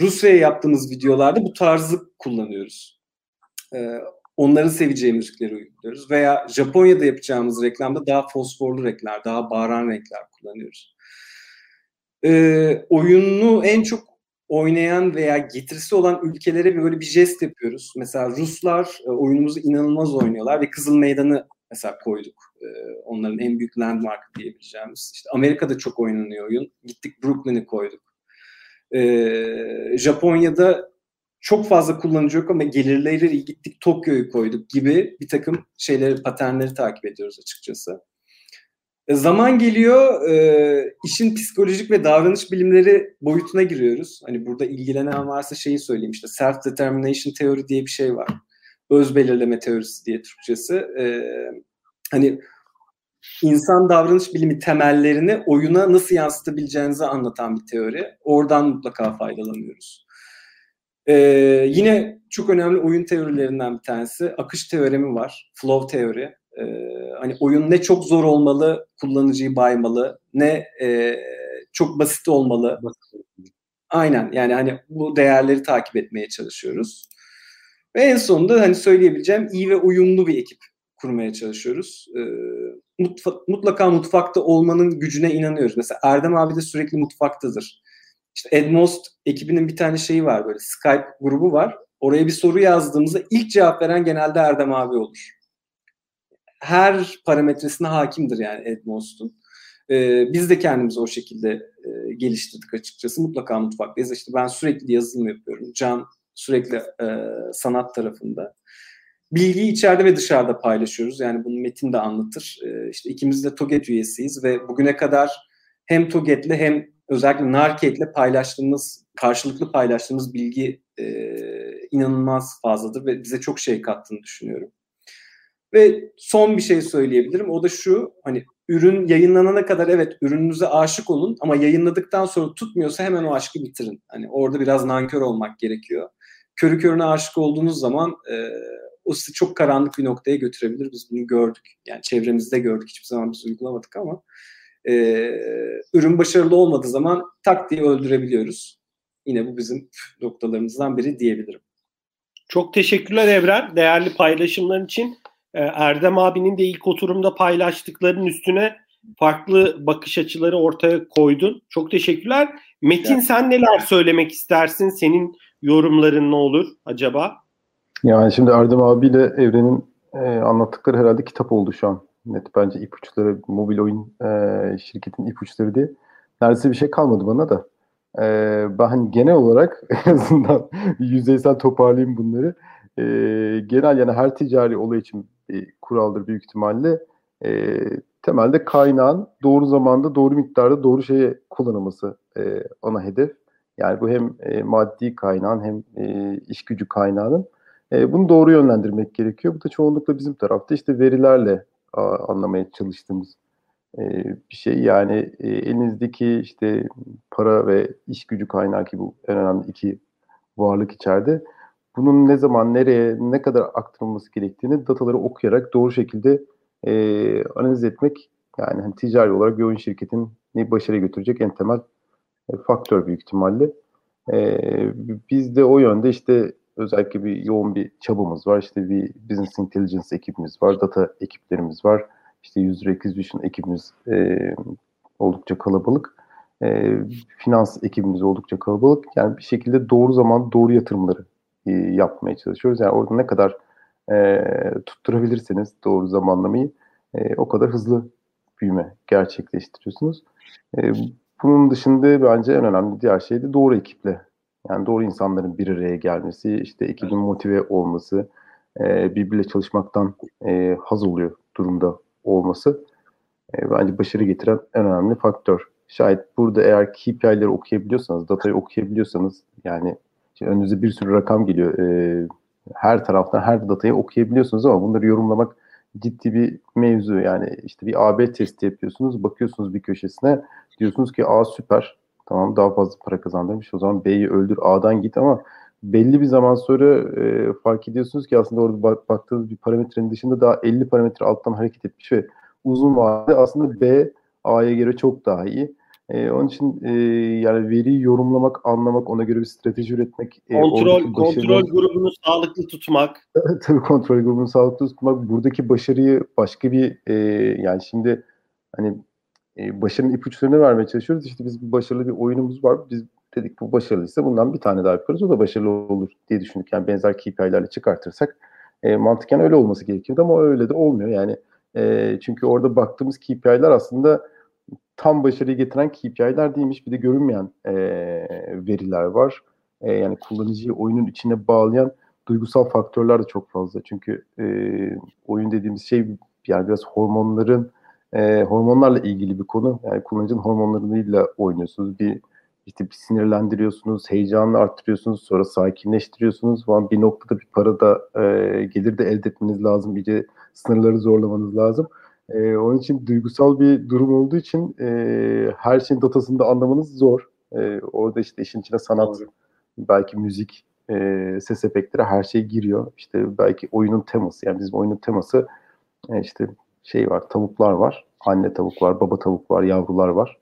Rusya'ya yaptığımız videolarda bu tarzı kullanıyoruz. Ee, onların seveceği müzikleri uyguluyoruz. Veya Japonya'da yapacağımız reklamda daha fosforlu renkler, daha bağıran renkler kullanıyoruz. Ee, oyunu en çok oynayan veya getirisi olan ülkelere böyle bir jest yapıyoruz. Mesela Ruslar e, oyunumuzu inanılmaz oynuyorlar ve Kızıl Meydanı mesela koyduk. E, onların en büyük landmark diyebileceğimiz. İşte Amerika'da çok oynanıyor oyun. Gittik Brooklyn'i koyduk. E, Japonya'da çok fazla kullanıcı yok ama gelirleri iyi gittik Tokyo'yu koyduk gibi bir takım şeyleri, paternleri takip ediyoruz açıkçası. E, zaman geliyor, işin psikolojik ve davranış bilimleri boyutuna giriyoruz. Hani burada ilgilenen varsa şeyi söyleyeyim işte self determination teori diye bir şey var. Öz belirleme teorisi diye Türkçesi. Hani insan davranış bilimi temellerini oyuna nasıl yansıtabileceğinizi anlatan bir teori. Oradan mutlaka faydalanıyoruz. Ee, yine çok önemli oyun teorilerinden bir tanesi akış teoremi var. Flow teori. Ee, hani oyun ne çok zor olmalı, kullanıcıyı baymalı, ne e, çok basit olmalı. Aynen yani hani bu değerleri takip etmeye çalışıyoruz. Ve en sonunda hani söyleyebileceğim iyi ve uyumlu bir ekip kurmaya çalışıyoruz. Ee, mutfa- mutlaka mutfakta olmanın gücüne inanıyoruz. Mesela Erdem abi de sürekli mutfaktadır. İşte Edmost ekibinin bir tane şeyi var böyle Skype grubu var. Oraya bir soru yazdığımızda ilk cevap veren genelde Erdem abi olur. Her parametresine hakimdir yani Edmost'un. Ee, biz de kendimizi o şekilde e, geliştirdik açıkçası. Mutlaka mutfaktayız. İşte ben sürekli yazılım yapıyorum. Can sürekli e, sanat tarafında. Bilgiyi içeride ve dışarıda paylaşıyoruz. Yani bunu Metin de anlatır. E, ikimiz de TOGET üyesiyiz ve bugüne kadar hem TOGET'le hem özellikle Narket'le paylaştığımız, karşılıklı paylaştığımız bilgi e, inanılmaz fazladır ve bize çok şey kattığını düşünüyorum. Ve son bir şey söyleyebilirim. O da şu, hani ürün yayınlanana kadar evet ürününüze aşık olun ama yayınladıktan sonra tutmuyorsa hemen o aşkı bitirin. Hani orada biraz nankör olmak gerekiyor. Körü körüne aşık olduğunuz zaman e, o sizi çok karanlık bir noktaya götürebilir. Biz bunu gördük. Yani çevremizde gördük. Hiçbir zaman biz uygulamadık ama e, ürün başarılı olmadığı zaman tak diye öldürebiliyoruz. Yine bu bizim noktalarımızdan biri diyebilirim. Çok teşekkürler Evren. Değerli paylaşımların için. Erdem abinin de ilk oturumda paylaştıklarının üstüne farklı bakış açıları ortaya koydun. Çok teşekkürler. Metin sen neler söylemek istersin? Senin yorumların ne olur acaba? Yani şimdi Erdem abiyle Evren'in e, anlattıkları herhalde kitap oldu şu an. Net bence ipuçları, mobil oyun e, şirketin ipuçları diye. Neredeyse bir şey kalmadı bana da. E, ben hani genel olarak en azından yüzeysel toparlayayım bunları. E, genel yani her ticari olay için bir kuraldır büyük ihtimalle. E, temelde kaynağın doğru zamanda, doğru miktarda, doğru şeye kullanılması e, ana hedef. Yani bu hem e, maddi kaynağın hem e, iş gücü kaynağının. E, bunu doğru yönlendirmek gerekiyor. Bu da çoğunlukla bizim tarafta işte verilerle a, anlamaya çalıştığımız e, bir şey. Yani e, elinizdeki işte para ve iş gücü kaynağı ki bu en önemli iki varlık içeride bunun ne zaman, nereye, ne kadar aktarılması gerektiğini dataları okuyarak doğru şekilde e, analiz etmek yani hani ticari olarak bir oyun şirketini başarıya götürecek en temel e, faktör büyük ihtimalle. E, biz de o yönde işte özellikle bir yoğun bir çabamız var. İşte bir business intelligence ekibimiz var, data ekiplerimiz var. İşte user acquisition ekibimiz e, oldukça kalabalık. E, finans ekibimiz oldukça kalabalık. Yani bir şekilde doğru zaman doğru yatırımları e, yapmaya çalışıyoruz. Yani orada ne kadar e, tutturabilirseniz doğru zamanlamayı e, o kadar hızlı büyüme gerçekleştiriyorsunuz. E, bunun dışında bence en önemli diğer şey de doğru ekiple. Yani doğru insanların bir araya gelmesi, işte ekibin motive olması, e, birbiriyle çalışmaktan e, haz oluyor durumda olması e, bence başarı getiren en önemli faktör. Şayet burada eğer KPI'leri okuyabiliyorsanız, datayı okuyabiliyorsanız yani işte önünüze bir sürü rakam geliyor. E, her taraftan her datayı okuyabiliyorsunuz ama bunları yorumlamak ciddi bir mevzu. Yani işte bir AB testi yapıyorsunuz, bakıyorsunuz bir köşesine diyorsunuz ki A süper, tamam daha fazla para kazandırmış o zaman B'yi öldür A'dan git ama belli bir zaman sonra e, fark ediyorsunuz ki aslında orada bak, baktığınız bir parametrenin dışında daha 50 parametre alttan hareket etmiş ve uzun vadede aslında B A'ya göre çok daha iyi. E, onun için e, yani veriyi yorumlamak, anlamak, ona göre bir strateji üretmek. E, kontrol kontrol grubunu sağlıklı tutmak. Tabii kontrol grubunu sağlıklı tutmak. Buradaki başarıyı başka bir e, yani şimdi hani e, başarının ipuçlarını vermeye çalışıyoruz. İşte biz başarılı bir oyunumuz var. Biz dedik bu başarılıysa bundan bir tane daha yaparız. O da başarılı olur diye düşündük. Yani benzer KPI'lerle çıkartırsak e, mantıken öyle olması gerekiyordu ama öyle de olmuyor. Yani e, çünkü orada baktığımız KPI'ler aslında tam başarıyı getiren KPI'ler değilmiş. Bir de görünmeyen e, veriler var. E, yani kullanıcıyı oyunun içine bağlayan duygusal faktörler de çok fazla. Çünkü e, oyun dediğimiz şey yani biraz hormonların e, hormonlarla ilgili bir konu. Yani kullanıcının hormonlarıyla oynuyorsunuz. Bir işte bir sinirlendiriyorsunuz, heyecanını arttırıyorsunuz, sonra sakinleştiriyorsunuz falan. Bir noktada bir para da e, gelir de elde etmeniz lazım. İyice sınırları zorlamanız lazım. E, onun için duygusal bir durum olduğu için e, her şeyin datasını da anlamanız zor. E, orada işte işin içine sanat, Doğru. belki müzik, e, ses efektleri her şey giriyor. İşte belki oyunun teması, yani bizim oyunun teması e, işte şey var, tavuklar var. Anne tavuk var, baba tavuk var, yavrular var.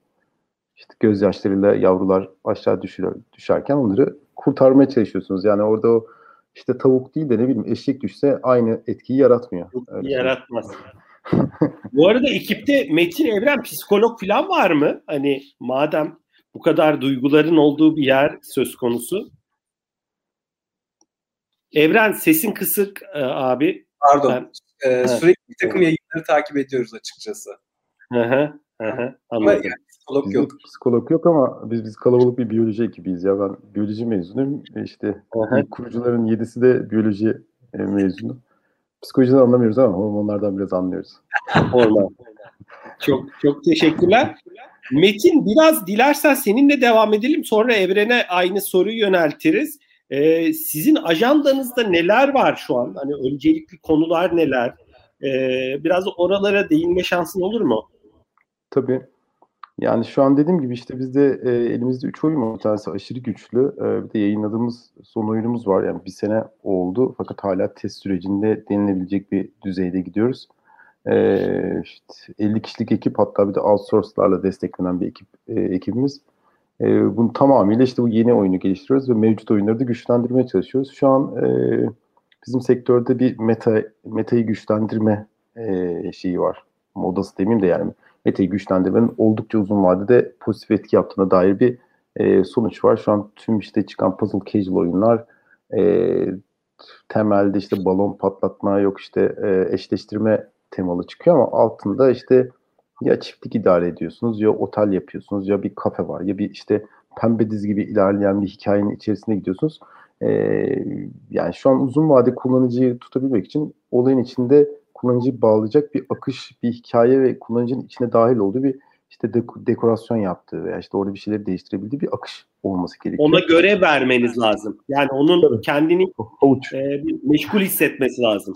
İşte gözyaşlarıyla yavrular aşağı düşür, düşerken onları kurtarmaya çalışıyorsunuz. Yani orada o işte tavuk değil de ne bileyim eşek düşse aynı etkiyi yaratmıyor. Öyle Yaratmaz. bu arada ekipte Metin Evren psikolog falan var mı? Hani madem bu kadar duyguların olduğu bir yer söz konusu. Evren sesin kısık e, abi. Pardon. Ben, ee, sürekli bir takım yayınları takip ediyoruz açıkçası. Hı hı. Hı Ama yani psikolog yok. Psikolog yok ama biz biz kalabalık bir biyoloji ekibiyiz ya. Ben biyoloji mezunuyum. E, işte kurucuların yedisi de biyoloji e, mezunu. Psikolojiden anlamıyoruz ama hormonlardan biraz anlıyoruz. Hormon. çok çok teşekkürler. Metin biraz dilersen seninle devam edelim. Sonra Evren'e aynı soruyu yöneltiriz. Ee, sizin ajandanızda neler var şu an? Hani öncelikli konular neler? Ee, biraz oralara değinme şansın olur mu? Tabii. Yani şu an dediğim gibi işte bizde e, elimizde 3 oyun var. Bir tanesi aşırı güçlü. E, bir de yayınladığımız son oyunumuz var. Yani bir sene oldu fakat hala test sürecinde denilebilecek bir düzeyde gidiyoruz. E, işte 50 kişilik ekip hatta bir de outsource'larla desteklenen bir ekip e, ekibimiz. E, bunu tamamıyla işte bu yeni oyunu geliştiriyoruz ve mevcut oyunları da güçlendirmeye çalışıyoruz. Şu an e, bizim sektörde bir meta metayı güçlendirme e, şeyi var. Modası demeyeyim de yani metayı güçlendirmenin oldukça uzun vadede pozitif etki yaptığına dair bir e, sonuç var. Şu an tüm işte çıkan puzzle casual oyunlar e, temelde işte balon patlatma yok işte e, eşleştirme temalı çıkıyor ama altında işte ya çiftlik idare ediyorsunuz ya otel yapıyorsunuz ya bir kafe var ya bir işte pembe diz gibi ilerleyen bir hikayenin içerisine gidiyorsunuz. Ee, yani şu an uzun vade kullanıcıyı tutabilmek için olayın içinde kullanıcıyı bağlayacak bir akış, bir hikaye ve kullanıcının içine dahil olduğu bir işte dek- dekorasyon yaptığı veya işte orada bir şeyleri değiştirebildiği bir akış olması gerekiyor. Ona göre vermeniz lazım. Yani onun Tabii. kendini e, meşgul hissetmesi lazım.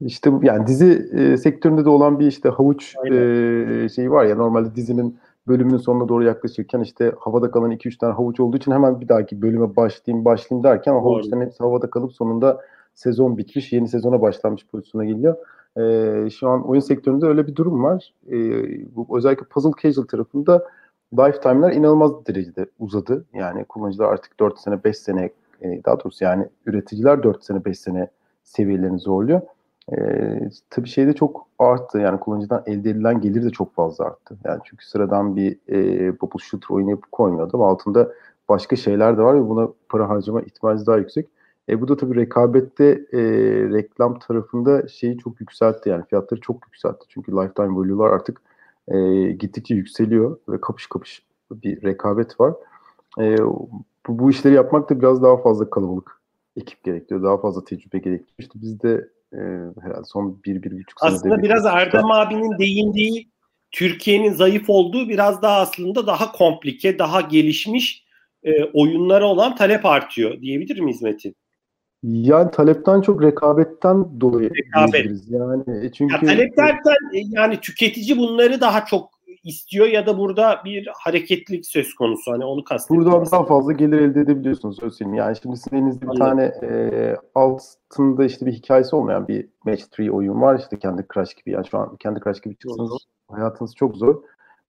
İşte yani dizi e, sektöründe de olan bir işte havuç e, şeyi var ya normalde dizinin bölümünün sonuna doğru yaklaşırken işte havada kalan 2-3 tane havuç olduğu için hemen bir dahaki bölüme başlayayım başlayayım derken o havuçların hepsi havada kalıp sonunda sezon bitmiş, yeni sezona başlanmış pozisyona geliyor. E, şu an oyun sektöründe öyle bir durum var. E, bu özellikle puzzle casual tarafında lifetime'lar inanılmaz derecede uzadı. Yani kullanıcılar artık 4 sene, 5 sene e, daha doğrusu yani üreticiler 4 sene, 5 sene seviyelerini zorluyor. E, tabii şey de çok arttı. Yani kullanıcıdan elde edilen gelir de çok fazla arttı. Yani çünkü sıradan bir e, bubble shooter oyunu yapıp altında başka şeyler de var ve buna para harcama ihtimali daha yüksek. E, bu da tabii rekabette e, reklam tarafında şeyi çok yükseltti yani fiyatları çok yükseltti. Çünkü lifetime value'lar artık e, gittikçe yükseliyor ve kapış kapış bir rekabet var. E, bu, bu işleri yapmak da biraz daha fazla kalabalık ekip gerektiriyor. Daha fazla tecrübe gerektiriyor. İşte biz de e, herhalde son bir, bir buçuk senede... Aslında biraz Erdem abinin değindiği Türkiye'nin zayıf olduğu biraz daha aslında daha komplike, daha gelişmiş e, oyunlara olan talep artıyor diyebilir miyiz Metin? Yani talepten çok rekabetten dolayı Rekabet. Yani e, çünkü ya talep derken e, yani tüketici bunları daha çok istiyor ya da burada bir hareketlik söz konusu. Hani onu kastediyorum. Buradan daha fazla gelir elde edebiliyorsunuz söyleyeyim. Yani şimdi sizin elinizde bir tane e, altında işte bir hikayesi olmayan bir Match 3 oyun var. işte kendi Crash gibi. Yani şu an kendi Crash gibi çıksanız hayatınız çok zor.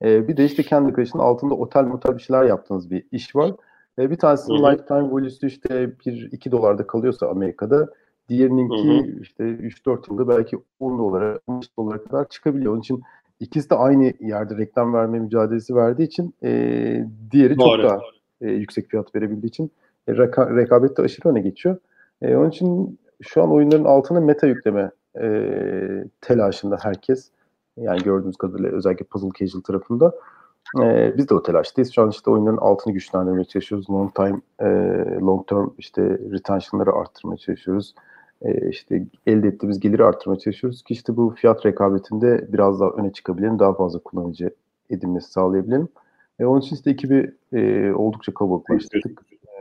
E, bir de işte kendi kreşinin altında otel motel bir şeyler yaptığınız bir iş var. E, bir tanesinin lifetime value'su işte 1-2 dolarda kalıyorsa Amerika'da diğerininki Hı-hı. işte 3-4 yılda belki 10 dolara 15 dolara kadar çıkabiliyor. Onun için ikisi de aynı yerde reklam verme mücadelesi verdiği için e, diğeri Doğru. çok daha e, yüksek fiyat verebildiği için e, reka, rekabet de aşırı öne geçiyor. E, onun için şu an oyunların altına meta yükleme e, telaşında herkes. Yani gördüğünüz kadarıyla özellikle puzzle casual tarafında. E, biz de o telaştayız. Şu an işte oyunların altını güçlendirmeye çalışıyoruz. Long time, e, long term işte retention'ları arttırmaya çalışıyoruz. E, işte elde ettiğimiz geliri arttırmaya çalışıyoruz ki işte bu fiyat rekabetinde biraz daha öne çıkabilelim. Daha fazla kullanıcı edinmesi sağlayabilelim. E, onun için işte ekibi e, oldukça kalabalıklaştırdık. E,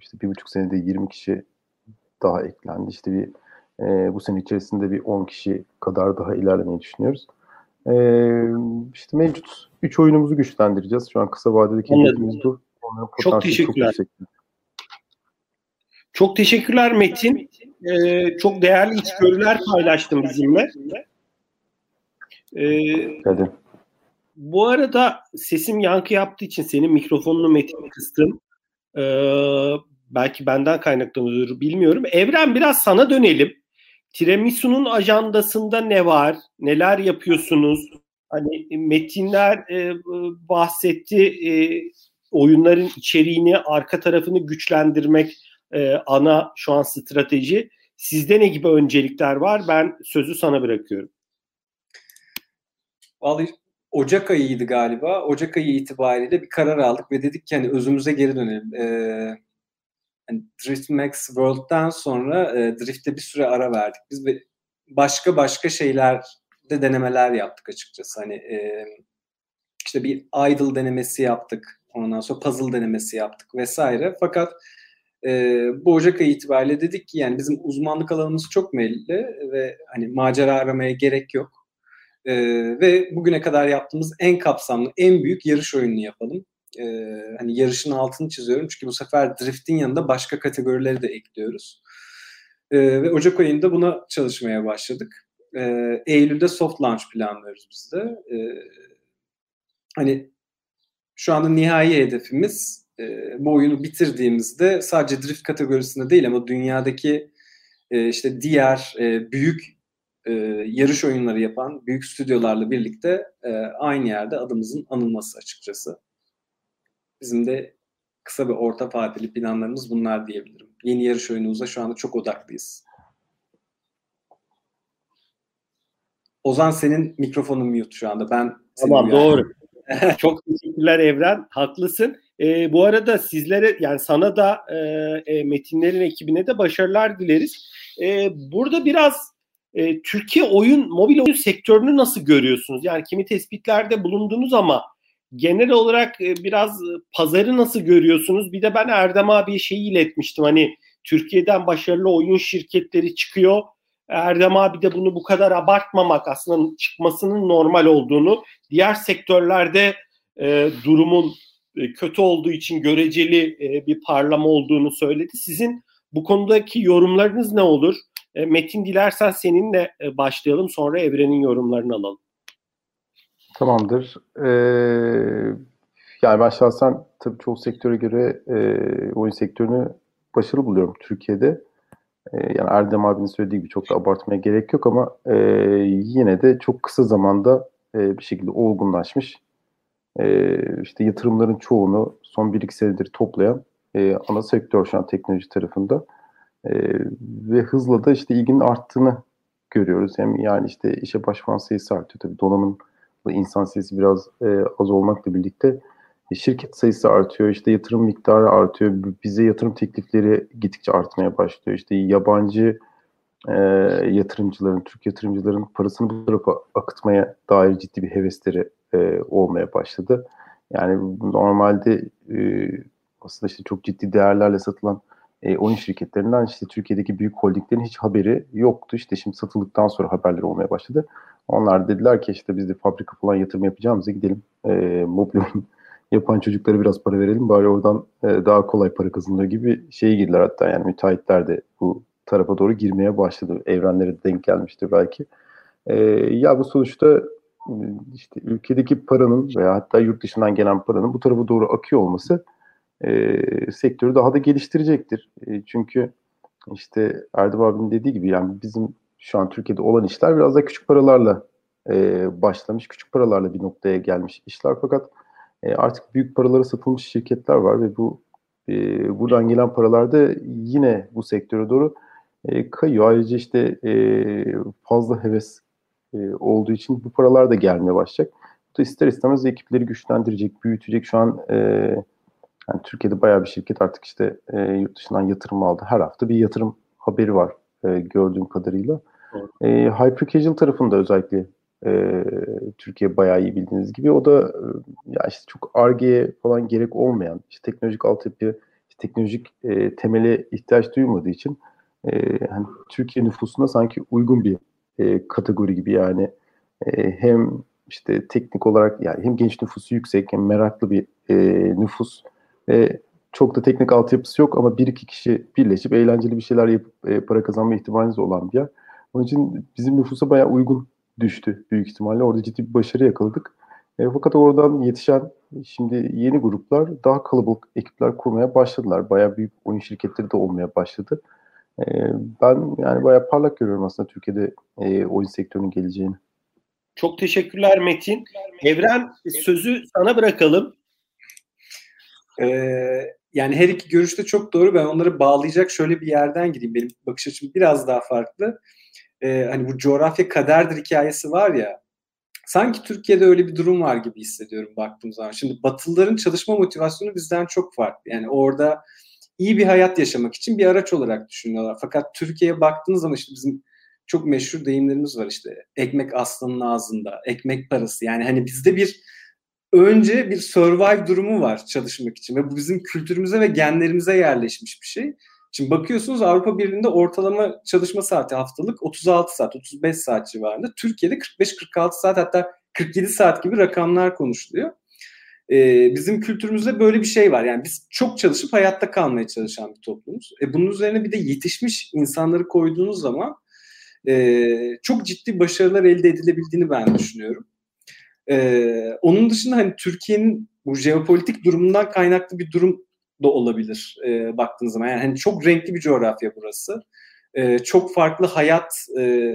işte bir buçuk senede 20 kişi daha eklendi. İşte bir e, bu sene içerisinde bir 10 kişi kadar daha ilerlemeyi düşünüyoruz. E, işte mevcut 3 oyunumuzu güçlendireceğiz. Şu an kısa vadedeki hedefimiz bu. Çok teşekkürler. Çok, çok teşekkürler Metin. Ee, çok değerli içgörüler paylaştın bizimle. Ee, Hadi. Bu arada sesim yankı yaptığı için senin mikrofonunu Metin kıstım. Ee, belki benden kaynaklanıyordur bilmiyorum. Evren biraz sana dönelim. Tiramisu'nun ajandasında ne var? Neler yapıyorsunuz? Hani metinler e, bahsetti e, oyunların içeriğini, arka tarafını güçlendirmek e, ana şu an strateji. Sizde ne gibi öncelikler var? Ben sözü sana bırakıyorum. Vallahi Ocak ayıydı galiba. Ocak ayı itibariyle bir karar aldık ve dedik ki hani özümüze geri dönelim. Ee, yani Drift Max World'dan sonra e, Drift'te bir süre ara verdik. Biz başka başka şeyler de denemeler yaptık açıkçası. Hani e, işte bir idle denemesi yaptık. Ondan sonra puzzle denemesi yaptık vesaire. Fakat e, bu Ocak ayı itibariyle dedik ki yani bizim uzmanlık alanımız çok belli ve hani macera aramaya gerek yok. E, ve bugüne kadar yaptığımız en kapsamlı, en büyük yarış oyununu yapalım. E, hani yarışın altını çiziyorum çünkü bu sefer driftin yanında başka kategorileri de ekliyoruz. E, ve Ocak ayında buna çalışmaya başladık. E, Eylül'de soft launch planlıyoruz biz de. E, hani şu anda nihai hedefimiz e, bu oyunu bitirdiğimizde sadece drift kategorisinde değil ama dünyadaki e, işte diğer e, büyük e, yarış oyunları yapan büyük stüdyolarla birlikte e, aynı yerde adımızın anılması açıkçası. Bizim de kısa ve orta vadeli planlarımız bunlar diyebilirim. Yeni yarış oyunumuza şu anda çok odaklıyız. Ozan senin mikrofonun mute şu anda. Ben Tamam doğru. çok teşekkürler Evren. Haklısın. E, bu arada sizlere yani sana da e, e, metinlerin ekibine de başarılar dileriz. E, burada biraz e, Türkiye oyun, mobil oyun sektörünü nasıl görüyorsunuz? Yani kimi tespitlerde bulundunuz ama genel olarak e, biraz pazarı nasıl görüyorsunuz? Bir de ben Erdem abiye şeyi iletmiştim. Hani Türkiye'den başarılı oyun şirketleri çıkıyor. Erdem abi de bunu bu kadar abartmamak aslında çıkmasının normal olduğunu, diğer sektörlerde e, durumun e, kötü olduğu için göreceli e, bir parlama olduğunu söyledi. Sizin bu konudaki yorumlarınız ne olur? E, Metin dilersen seninle başlayalım sonra Evren'in yorumlarını alalım. Tamamdır. Ee, yani ben tabii çoğu sektöre göre e, oyun sektörünü başarılı buluyorum Türkiye'de. E, yani Erdem abinin söylediği gibi çok da abartmaya gerek yok ama e, yine de çok kısa zamanda e, bir şekilde olgunlaşmış e, işte yatırımların çoğunu son bir iki senedir toplayan e, ana sektör şu an teknoloji tarafında. E, ve hızla da işte ilginin arttığını görüyoruz. Hem yani işte işe başvuran sayısı artıyor. Tabii donanım insan sayısı biraz e, az olmakla birlikte e, şirket sayısı artıyor. işte yatırım miktarı artıyor. Bize yatırım teklifleri gittikçe artmaya başlıyor. İşte yabancı e, yatırımcıların, Türk yatırımcıların parasını bu tarafa akıtmaya dair ciddi bir hevesleri e, olmaya başladı. Yani normalde e, aslında işte çok ciddi değerlerle satılan e, oyun şirketlerinden işte Türkiye'deki büyük holdinglerin hiç haberi yoktu. İşte şimdi satıldıktan sonra haberler olmaya başladı. Onlar dediler ki işte biz de fabrika falan yatırım yapacağımıza gidelim. E, mobil oyun yapan çocuklara biraz para verelim. Bari oradan e, daha kolay para kazanılır gibi şeye girdiler hatta yani müteahhitler de bu tarafa doğru girmeye başladı. Evrenlere denk gelmiştir belki. E, ya bu sonuçta işte ülkedeki paranın veya hatta yurt dışından gelen paranın bu tarafa doğru akıyor olması e, sektörü daha da geliştirecektir. E, çünkü işte Erdem abinin dediği gibi yani bizim şu an Türkiye'de olan işler biraz da küçük paralarla e, başlamış, küçük paralarla bir noktaya gelmiş işler. Fakat e, artık büyük paralara satılmış şirketler var ve bu e, buradan gelen paralar da yine bu sektöre doğru e, kayıyor. Ayrıca işte e, fazla heves e, olduğu için bu paralar da gelmeye başlayacak. Bu da ister istemez ekipleri güçlendirecek, büyütecek. Şu an e, yani Türkiye'de bayağı bir şirket artık işte e, yurt dışından yatırım aldı. Her hafta bir yatırım haberi var e, gördüğüm kadarıyla. E, Hyper Casual tarafında özellikle e, Türkiye bayağı iyi bildiğiniz gibi. O da e, ya işte çok ARGE'ye falan gerek olmayan, işte teknolojik altyapı, işte teknolojik e, temele ihtiyaç duymadığı için e, hani Türkiye nüfusuna sanki uygun bir e, kategori gibi yani e, hem işte teknik olarak yani hem genç nüfusu yüksek hem meraklı bir e, nüfus e, çok da teknik altyapısı yok ama bir iki kişi birleşip eğlenceli bir şeyler yapıp e, para kazanma ihtimaliniz olan bir yer. Onun için bizim nüfusa bayağı uygun düştü büyük ihtimalle. Orada ciddi bir başarı yakaladık. E, fakat oradan yetişen şimdi yeni gruplar daha kalabalık ekipler kurmaya başladılar. Bayağı büyük oyun şirketleri de olmaya başladı. E, ben yani bayağı parlak görüyorum aslında Türkiye'de e, oyun sektörünün geleceğini. Çok teşekkürler Metin. Evren sözü sana bırakalım. Ee, yani her iki görüş de çok doğru. Ben onları bağlayacak şöyle bir yerden gideyim. Benim bakış açım biraz daha farklı e, hani bu coğrafya kaderdir hikayesi var ya sanki Türkiye'de öyle bir durum var gibi hissediyorum baktığım zaman. Şimdi Batılıların çalışma motivasyonu bizden çok farklı. Yani orada iyi bir hayat yaşamak için bir araç olarak düşünüyorlar. Fakat Türkiye'ye baktığınız zaman işte bizim çok meşhur deyimlerimiz var işte. Ekmek aslanın ağzında, ekmek parası. Yani hani bizde bir önce bir survive durumu var çalışmak için ve bu bizim kültürümüze ve genlerimize yerleşmiş bir şey. Şimdi bakıyorsunuz Avrupa Birliği'nde ortalama çalışma saati haftalık 36 saat, 35 saat civarında. Türkiye'de 45-46 saat hatta 47 saat gibi rakamlar konuşuluyor. Ee, bizim kültürümüzde böyle bir şey var. Yani biz çok çalışıp hayatta kalmaya çalışan bir toplumuz. E, bunun üzerine bir de yetişmiş insanları koyduğunuz zaman e, çok ciddi başarılar elde edilebildiğini ben düşünüyorum. E, onun dışında hani Türkiye'nin bu jeopolitik durumundan kaynaklı bir durum da olabilir e, baktığınız zaman. Yani hani çok renkli bir coğrafya burası. E, çok farklı hayat e,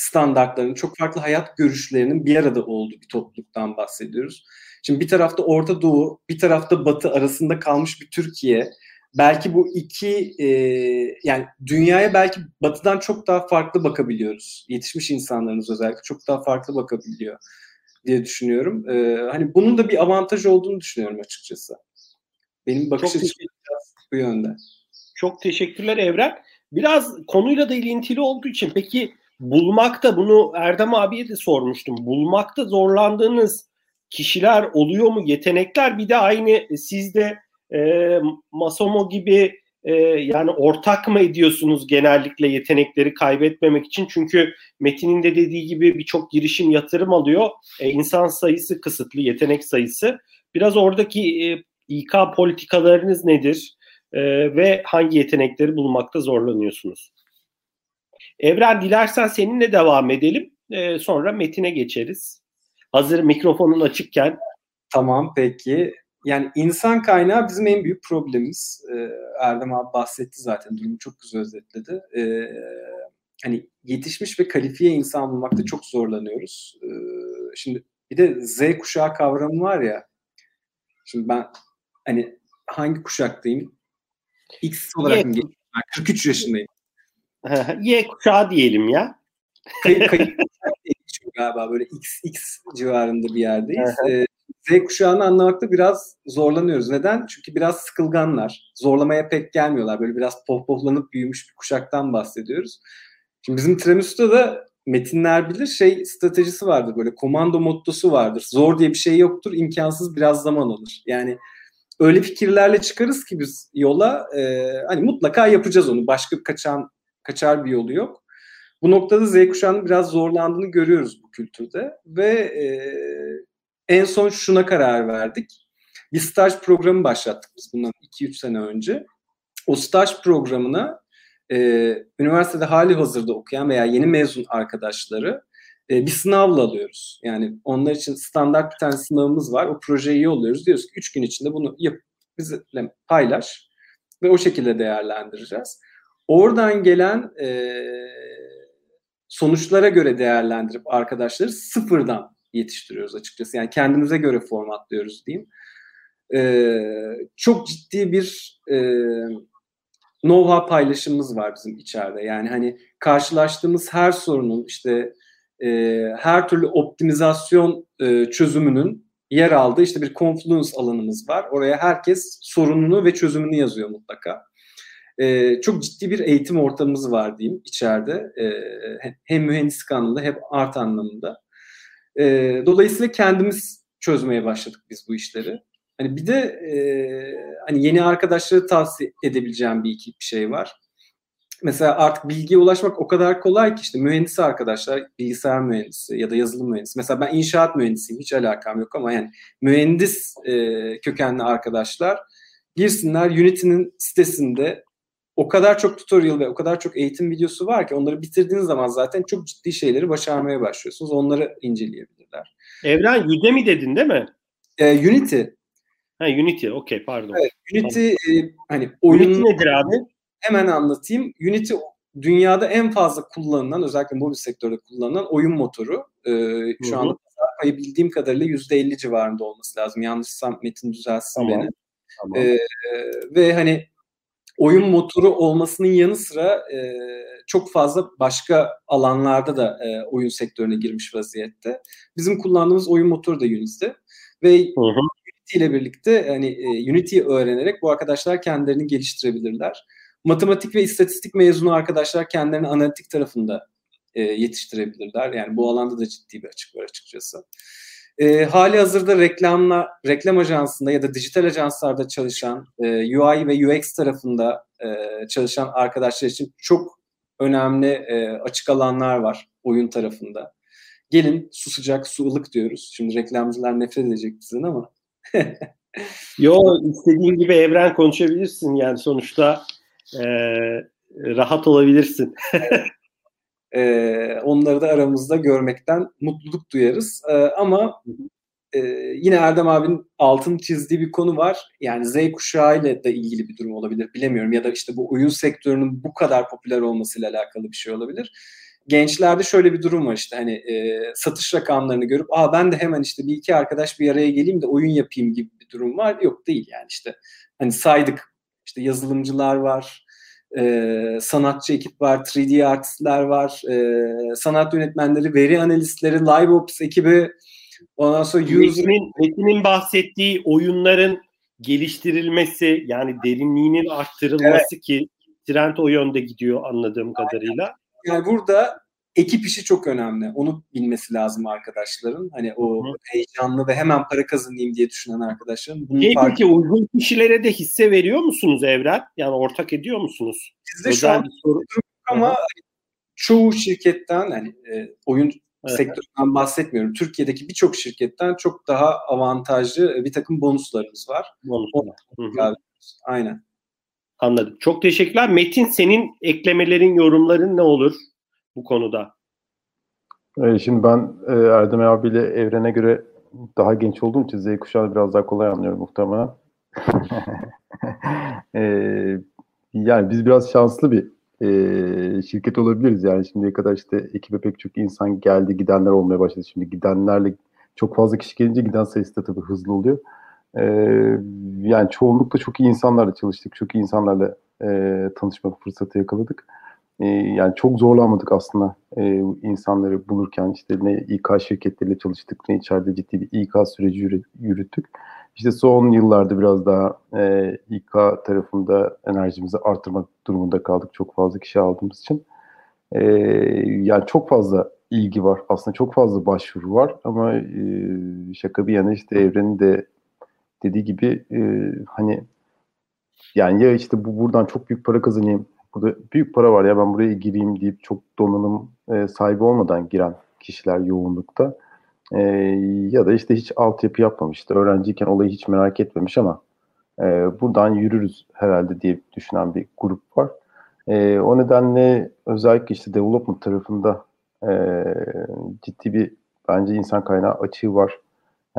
standartlarının, çok farklı hayat görüşlerinin bir arada olduğu bir topluluktan bahsediyoruz. Şimdi bir tarafta Orta Doğu, bir tarafta Batı arasında kalmış bir Türkiye. Belki bu iki e, yani dünyaya belki Batı'dan çok daha farklı bakabiliyoruz. Yetişmiş insanlarımız özellikle çok daha farklı bakabiliyor diye düşünüyorum. E, hani bunun da bir avantajı olduğunu düşünüyorum açıkçası. Benim bakış açım bu yönde. Çok teşekkürler Evren. Biraz konuyla da ilintili olduğu için peki bulmakta bunu Erdem abiye de sormuştum. Bulmakta zorlandığınız kişiler oluyor mu? Yetenekler bir de aynı sizde e, Masomo gibi e, yani ortak mı ediyorsunuz genellikle yetenekleri kaybetmemek için? Çünkü Metin'in de dediği gibi birçok girişim yatırım alıyor. E, insan sayısı kısıtlı, yetenek sayısı. Biraz oradaki e, İK politikalarınız nedir e, ve hangi yetenekleri bulmakta zorlanıyorsunuz? Evren dilersen seninle devam edelim. E, sonra Metin'e geçeriz. Hazır mikrofonun açıkken. Tamam peki. Yani insan kaynağı bizim en büyük problemimiz. Ee, Erdem abi bahsetti zaten durumu çok güzel özetledi. Ee, hani yetişmiş ve kalifiye insan bulmakta çok zorlanıyoruz. Ee, şimdi bir de Z kuşağı kavramı var ya. Şimdi ben hani hangi kuşaktayım? X olarak mı geçiyorum? 43 yaşındayım. y kuşağı diyelim ya. Kayıp galiba böyle X, X civarında bir yerdeyiz. ee, Z kuşağını anlamakta biraz zorlanıyoruz. Neden? Çünkü biraz sıkılganlar. Zorlamaya pek gelmiyorlar. Böyle biraz pohpohlanıp büyümüş bir kuşaktan bahsediyoruz. Şimdi bizim Tremusu'da da metinler bilir şey stratejisi vardır böyle komando mottosu vardır. Zor diye bir şey yoktur, imkansız biraz zaman alır. Yani öyle fikirlerle çıkarız ki biz yola e, hani mutlaka yapacağız onu. Başka kaçan kaçar bir yolu yok. Bu noktada Z kuşağının biraz zorlandığını görüyoruz bu kültürde ve e, en son şuna karar verdik. Bir staj programı başlattık biz bundan 2-3 sene önce. O staj programına e, üniversitede hali hazırda okuyan veya yeni mezun arkadaşları e, bir sınavla alıyoruz. Yani onlar için standart bir tane sınavımız var. O projeyi yolluyoruz. Diyoruz ki 3 gün içinde bunu yap, bizimle paylaş ve o şekilde değerlendireceğiz. Oradan gelen e, sonuçlara göre değerlendirip arkadaşları sıfırdan yetiştiriyoruz açıkçası. Yani kendimize göre formatlıyoruz diyeyim. Ee, çok ciddi bir e, know-how paylaşımımız var bizim içeride. Yani hani karşılaştığımız her sorunun işte e, her türlü optimizasyon e, çözümünün yer aldığı işte bir confluence alanımız var. Oraya herkes sorununu ve çözümünü yazıyor mutlaka. E, çok ciddi bir eğitim ortamımız var diyeyim içeride. E, hem mühendislik anlamında hem art anlamında. E, dolayısıyla kendimiz çözmeye başladık biz bu işleri. Hani bir de e, hani yeni arkadaşları tavsiye edebileceğim bir iki bir şey var. Mesela artık bilgiye ulaşmak o kadar kolay ki işte mühendis arkadaşlar, bilgisayar mühendisi ya da yazılım mühendisi. Mesela ben inşaat mühendisiyim, hiç alakam yok ama yani mühendis e, kökenli arkadaşlar girsinler Unity'nin sitesinde o kadar çok tutorial ve o kadar çok eğitim videosu var ki onları bitirdiğiniz zaman zaten çok ciddi şeyleri başarmaya başlıyorsunuz. Onları inceleyebilirler. Evren Udemy dedin değil mi? Ee, Unity. Ha Unity, okey pardon. Evet, Unity tamam. e, hani oyun... Unity nedir abi? Hemen anlatayım. Unity dünyada en fazla kullanılan, özellikle mobil sektörde kullanılan oyun motoru. Ee, şu anda payı bildiğim kadarıyla %50 civarında olması lazım. Yanlışsam Metin düzelsin tamam. beni. Tamam. Ee, ve hani oyun motoru olmasının yanı sıra e, çok fazla başka alanlarda da e, oyun sektörüne girmiş vaziyette. Bizim kullandığımız oyun motoru da Unity ve hı hı. Unity ile birlikte yani e, Unity'yi öğrenerek bu arkadaşlar kendilerini geliştirebilirler. Matematik ve istatistik mezunu arkadaşlar kendilerini analitik tarafında e, yetiştirebilirler. Yani bu alanda da ciddi bir açık var açıkçası. E, hali hazırda reklamla reklam ajansında ya da dijital ajanslarda çalışan e, UI ve UX tarafında e, çalışan arkadaşlar için çok önemli e, açık alanlar var oyun tarafında. Gelin su sıcak su ılık diyoruz. Şimdi reklamcılar nefret edecek bizden ama. Yo istediğin gibi evren konuşabilirsin yani sonuçta e, rahat olabilirsin. E, onları da aramızda görmekten mutluluk duyarız. E, ama e, yine Erdem abinin altın çizdiği bir konu var. Yani Z kuşağı ile de ilgili bir durum olabilir. Bilemiyorum. Ya da işte bu oyun sektörünün bu kadar popüler olmasıyla alakalı bir şey olabilir. Gençlerde şöyle bir durum var işte hani e, satış rakamlarını görüp aa ben de hemen işte bir iki arkadaş bir araya geleyim de oyun yapayım gibi bir durum var. Yok değil yani işte hani saydık işte yazılımcılar var, e, sanatçı ekip var, 3D artistler var, e, sanat yönetmenleri, veri analistleri, live ops ekibi, ondan sonra. Metin'in, Metin'in bahsettiği oyunların geliştirilmesi yani derinliğinin arttırılması evet. ki trend o yönde gidiyor anladığım kadarıyla. Yani burada ekip işi çok önemli. Onu bilmesi lazım arkadaşların. Hani o Hı. heyecanlı ve hemen para kazanayım diye düşünen arkadaşların. Bunun e, farkı... Peki uygun kişilere de hisse veriyor musunuz Evren? Yani ortak ediyor musunuz? Bizde şu an soru ama Hı. çoğu şirketten hani e, oyun evet. sektöründen bahsetmiyorum. Türkiye'deki birçok şirketten çok daha avantajlı bir takım bonuslarımız var. Bonuslar. Aynen. Anladım. Çok teşekkürler. Metin senin eklemelerin, yorumların ne olur? Bu konuda? E, şimdi ben e, Erdem abiyle evrene göre daha genç olduğum için Z kuşağı biraz daha kolay anlıyorum muhtemelen. e, yani biz biraz şanslı bir şirket olabiliriz. Yani şimdiye kadar işte ekibe pek çok insan geldi, gidenler olmaya başladı. Şimdi gidenlerle çok fazla kişi gelince giden sayısı da tabii hızlı oluyor. Yani çoğunlukla çok iyi insanlarla çalıştık. Çok iyi insanlarla e, tanışma fırsatı yakaladık. Ee, yani çok zorlanmadık aslında e, insanları bulurken işte ne İK şirketleriyle çalıştık ne içeride ciddi bir İK süreci yürüttük. İşte son yıllarda biraz daha e, İK tarafında enerjimizi artırmak durumunda kaldık çok fazla kişi aldığımız için. E, yani çok fazla ilgi var aslında çok fazla başvuru var ama e, şaka bir yana işte evrenin de dediği gibi e, hani yani ya işte bu buradan çok büyük para kazanayım burada büyük para var ya ben buraya gireyim deyip çok donanım e, sahibi olmadan giren kişiler yoğunlukta. E, ya da işte hiç altyapı yapmamıştı. Öğrenciyken olayı hiç merak etmemiş ama e, buradan yürürüz herhalde diye düşünen bir grup var. E, o nedenle özellikle işte development tarafında e, ciddi bir bence insan kaynağı açığı var.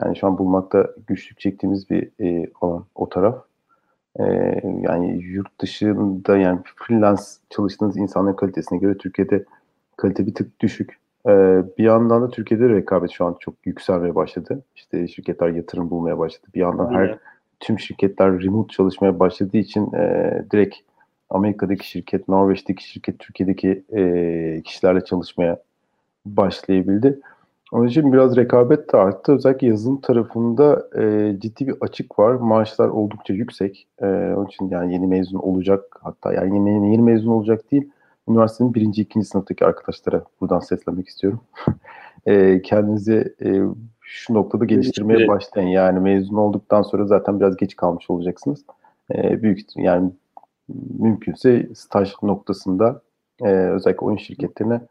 Yani şu an bulmakta güçlük çektiğimiz bir e, alan o taraf. E, yani yurt dışında yani freelance çalıştığınız insanların kalitesine göre Türkiye'de kalite bir tık düşük. E, bir yandan da Türkiye'de rekabet şu an çok yükselmeye başladı. İşte şirketler yatırım bulmaya başladı. Bir yandan her tüm şirketler remote çalışmaya başladığı için e, direkt Amerika'daki şirket, Norveç'teki şirket, Türkiye'deki e, kişilerle çalışmaya başlayabildi. Onun için biraz rekabet de arttı. Özellikle yazılım tarafında e, ciddi bir açık var. Maaşlar oldukça yüksek. E, onun için yani yeni mezun olacak hatta yani yeni, yeni mezun olacak değil. Üniversitenin birinci, ikinci sınıftaki arkadaşlara buradan seslenmek istiyorum. e, kendinizi e, şu noktada geliştirmeye başlayın. Yani mezun olduktan sonra zaten biraz geç kalmış olacaksınız. E, büyük yani mümkünse staj noktasında e, özellikle oyun şirketlerine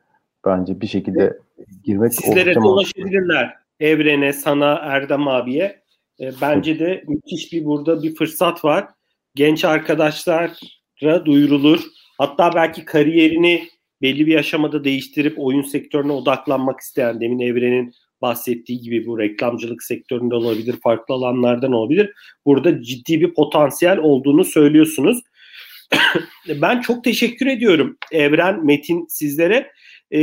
bence bir şekilde girmek Sizlere de ulaşabilirler. Evrene, sana, Erdem abiye. E, bence de müthiş bir burada bir fırsat var. Genç arkadaşlara duyurulur. Hatta belki kariyerini belli bir aşamada değiştirip oyun sektörüne odaklanmak isteyen demin Evren'in bahsettiği gibi bu reklamcılık sektöründe olabilir, farklı alanlardan olabilir. Burada ciddi bir potansiyel olduğunu söylüyorsunuz. ben çok teşekkür ediyorum Evren, Metin sizlere. Ee,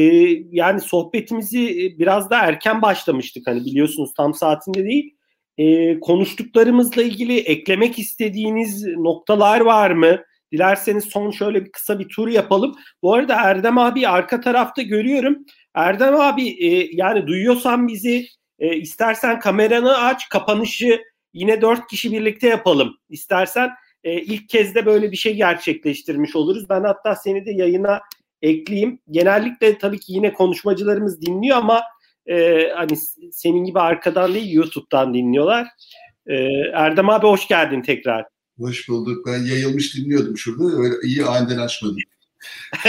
yani sohbetimizi biraz da erken başlamıştık hani biliyorsunuz tam saatinde değil. Ee, konuştuklarımızla ilgili eklemek istediğiniz noktalar var mı? Dilerseniz son şöyle bir kısa bir tur yapalım. Bu arada Erdem abi arka tarafta görüyorum. Erdem abi e, yani duyuyorsan bizi e, istersen kameranı aç kapanışı yine dört kişi birlikte yapalım. İstersen e, ilk kez de böyle bir şey gerçekleştirmiş oluruz. Ben hatta seni de yayına ekleyeyim. Genellikle tabii ki yine konuşmacılarımız dinliyor ama e, hani senin gibi arkadan değil YouTube'dan dinliyorlar. E, Erdem abi hoş geldin tekrar. Hoş bulduk. Ben yayılmış dinliyordum şurada. Öyle iyi aniden açmadım.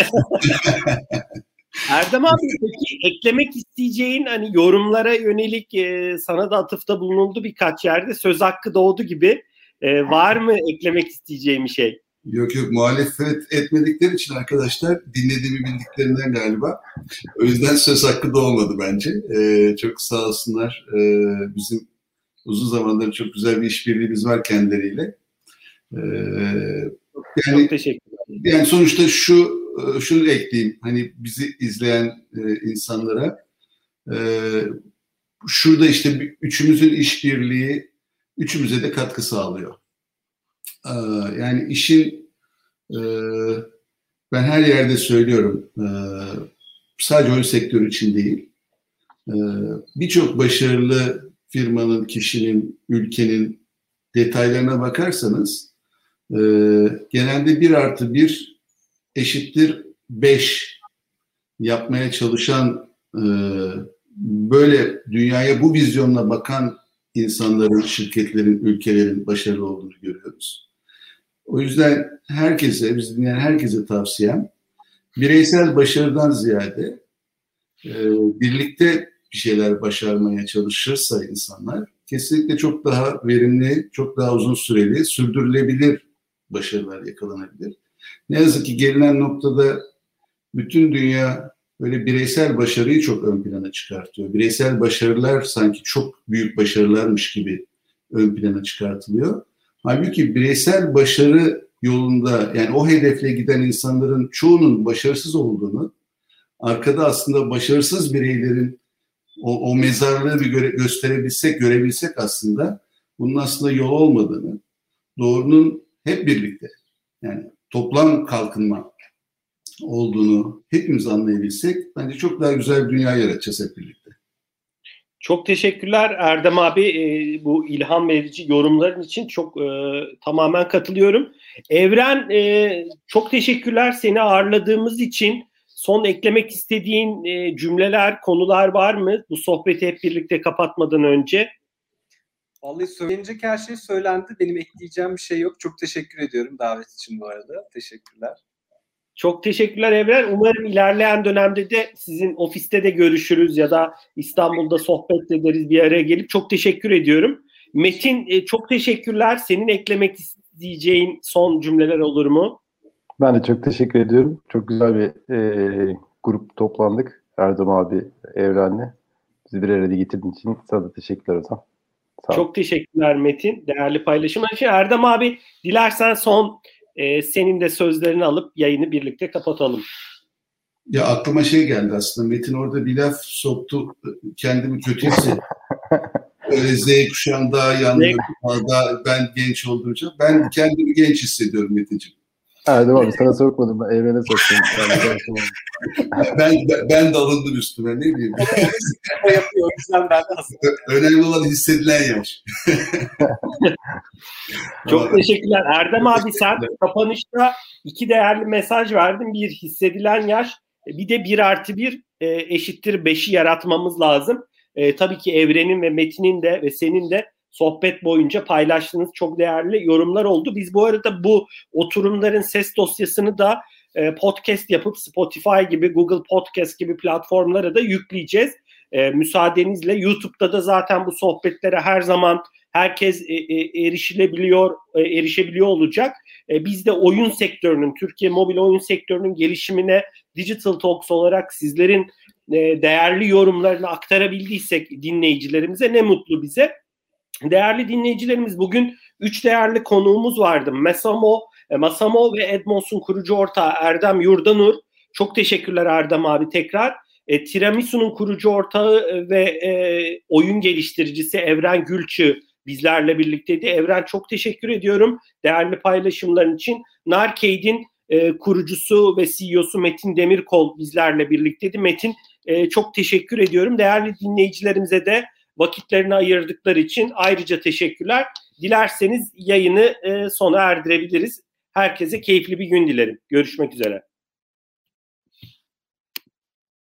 Erdem abi peki eklemek isteyeceğin hani yorumlara yönelik e, sana da atıfta bulunuldu birkaç yerde söz hakkı doğdu gibi. E, var mı eklemek isteyeceğim bir şey? Yok yok muhalefet etmedikleri için arkadaşlar dinlediğimi bildiklerinden galiba. O yüzden söz hakkı doğmadı bence. E, çok sağ olsunlar. E, bizim uzun zamandır çok güzel bir işbirliğimiz var kendileriyle. E, yani, çok teşekkürler. Yani sonuçta şu e, şunu ekleyeyim. Hani bizi izleyen e, insanlara e, şurada işte üçümüzün işbirliği üçümüze de katkı sağlıyor. E, yani işin e, ben her yerde söylüyorum e, sadece oyun sektörü için değil e, birçok başarılı firmanın, kişinin, ülkenin detaylarına bakarsanız genelde bir artı bir eşittir 5 yapmaya çalışan böyle dünyaya bu vizyonla bakan insanların, şirketlerin, ülkelerin başarılı olduğunu görüyoruz. O yüzden herkese, biz dinleyen herkese tavsiyem bireysel başarıdan ziyade e, birlikte bir şeyler başarmaya çalışırsa insanlar kesinlikle çok daha verimli, çok daha uzun süreli, sürdürülebilir başarılar yakalanabilir. Ne yazık ki gelinen noktada bütün dünya böyle bireysel başarıyı çok ön plana çıkartıyor. Bireysel başarılar sanki çok büyük başarılarmış gibi ön plana çıkartılıyor. Halbuki bireysel başarı yolunda yani o hedefle giden insanların çoğunun başarısız olduğunu, arkada aslında başarısız bireylerin o, o mezarlığı bir göre, gösterebilsek, görebilsek aslında bunun aslında yol olmadığını, doğrunun hep birlikte yani toplam kalkınma olduğunu hepimiz anlayabilsek bence çok daha güzel bir dünya yaratacağız hep birlikte. Çok teşekkürler Erdem abi e, bu ilham verici yorumların için çok e, tamamen katılıyorum. Evren e, çok teşekkürler seni ağırladığımız için. Son eklemek istediğin e, cümleler, konular var mı bu sohbeti hep birlikte kapatmadan önce? Vallahi söylenecek her şey söylendi. Benim ekleyeceğim bir şey yok. Çok teşekkür ediyorum davet için bu arada. Teşekkürler. Çok teşekkürler Evren. Umarım ilerleyen dönemde de sizin ofiste de görüşürüz ya da İstanbul'da sohbet ederiz bir araya gelip. Çok teşekkür ediyorum. Metin e, çok teşekkürler. Senin eklemek isteyeceğin son cümleler olur mu? Ben de çok teşekkür ediyorum. Çok güzel bir e, grup toplandık. Erdem abi, Evren'le. Bizi bir araya getirdiğin için sana da teşekkürler o zaman. Sağ Çok teşekkürler Metin. Değerli paylaşımlar için. Erdem abi dilersen son e, senin de sözlerini alıp yayını birlikte kapatalım. Ya aklıma şey geldi aslında. Metin orada bir laf soktu. Kendimi kötü hissettim. Öyle Z kuşağında, yanlarında ben genç olduğunca. Ben kendimi genç hissediyorum Metin'ciğim. Erdem abi sana sokmadım ben evrene soktum. ben, ben, ben de alındım üstüme ne diyeyim. yapıyor, ben Önemli olan hissedilen yaş. Çok teşekkürler. Erdem abi sen kapanışta iki değerli mesaj verdin. Bir hissedilen yaş bir de bir artı bir e, eşittir beşi yaratmamız lazım. E, tabii ki Evren'in ve Metin'in de ve senin de sohbet boyunca paylaştığınız çok değerli yorumlar oldu. Biz bu arada bu oturumların ses dosyasını da e, podcast yapıp Spotify gibi, Google Podcast gibi platformlara da yükleyeceğiz. E, müsaadenizle YouTube'da da zaten bu sohbetlere her zaman herkes e, e, erişilebiliyor, e, erişebiliyor olacak. E, biz de oyun sektörünün, Türkiye mobil oyun sektörünün gelişimine Digital Talks olarak sizlerin e, değerli yorumlarını aktarabildiysek dinleyicilerimize ne mutlu bize. Değerli dinleyicilerimiz bugün üç değerli konuğumuz vardı. Masamo, e, Masamo ve Edmons'un kurucu ortağı Erdem Yurdanur. Çok teşekkürler Erdem abi tekrar. E, Tiramisu'nun kurucu ortağı e, ve e, oyun geliştiricisi Evren Gülçü bizlerle birlikteydi. Evren çok teşekkür ediyorum değerli paylaşımların için. Narcade'in e, kurucusu ve CEO'su Metin Demirkol bizlerle birlikteydi. Metin e, çok teşekkür ediyorum. Değerli dinleyicilerimize de vakitlerini ayırdıkları için ayrıca teşekkürler. Dilerseniz yayını e, sona erdirebiliriz. Herkese keyifli bir gün dilerim. Görüşmek üzere.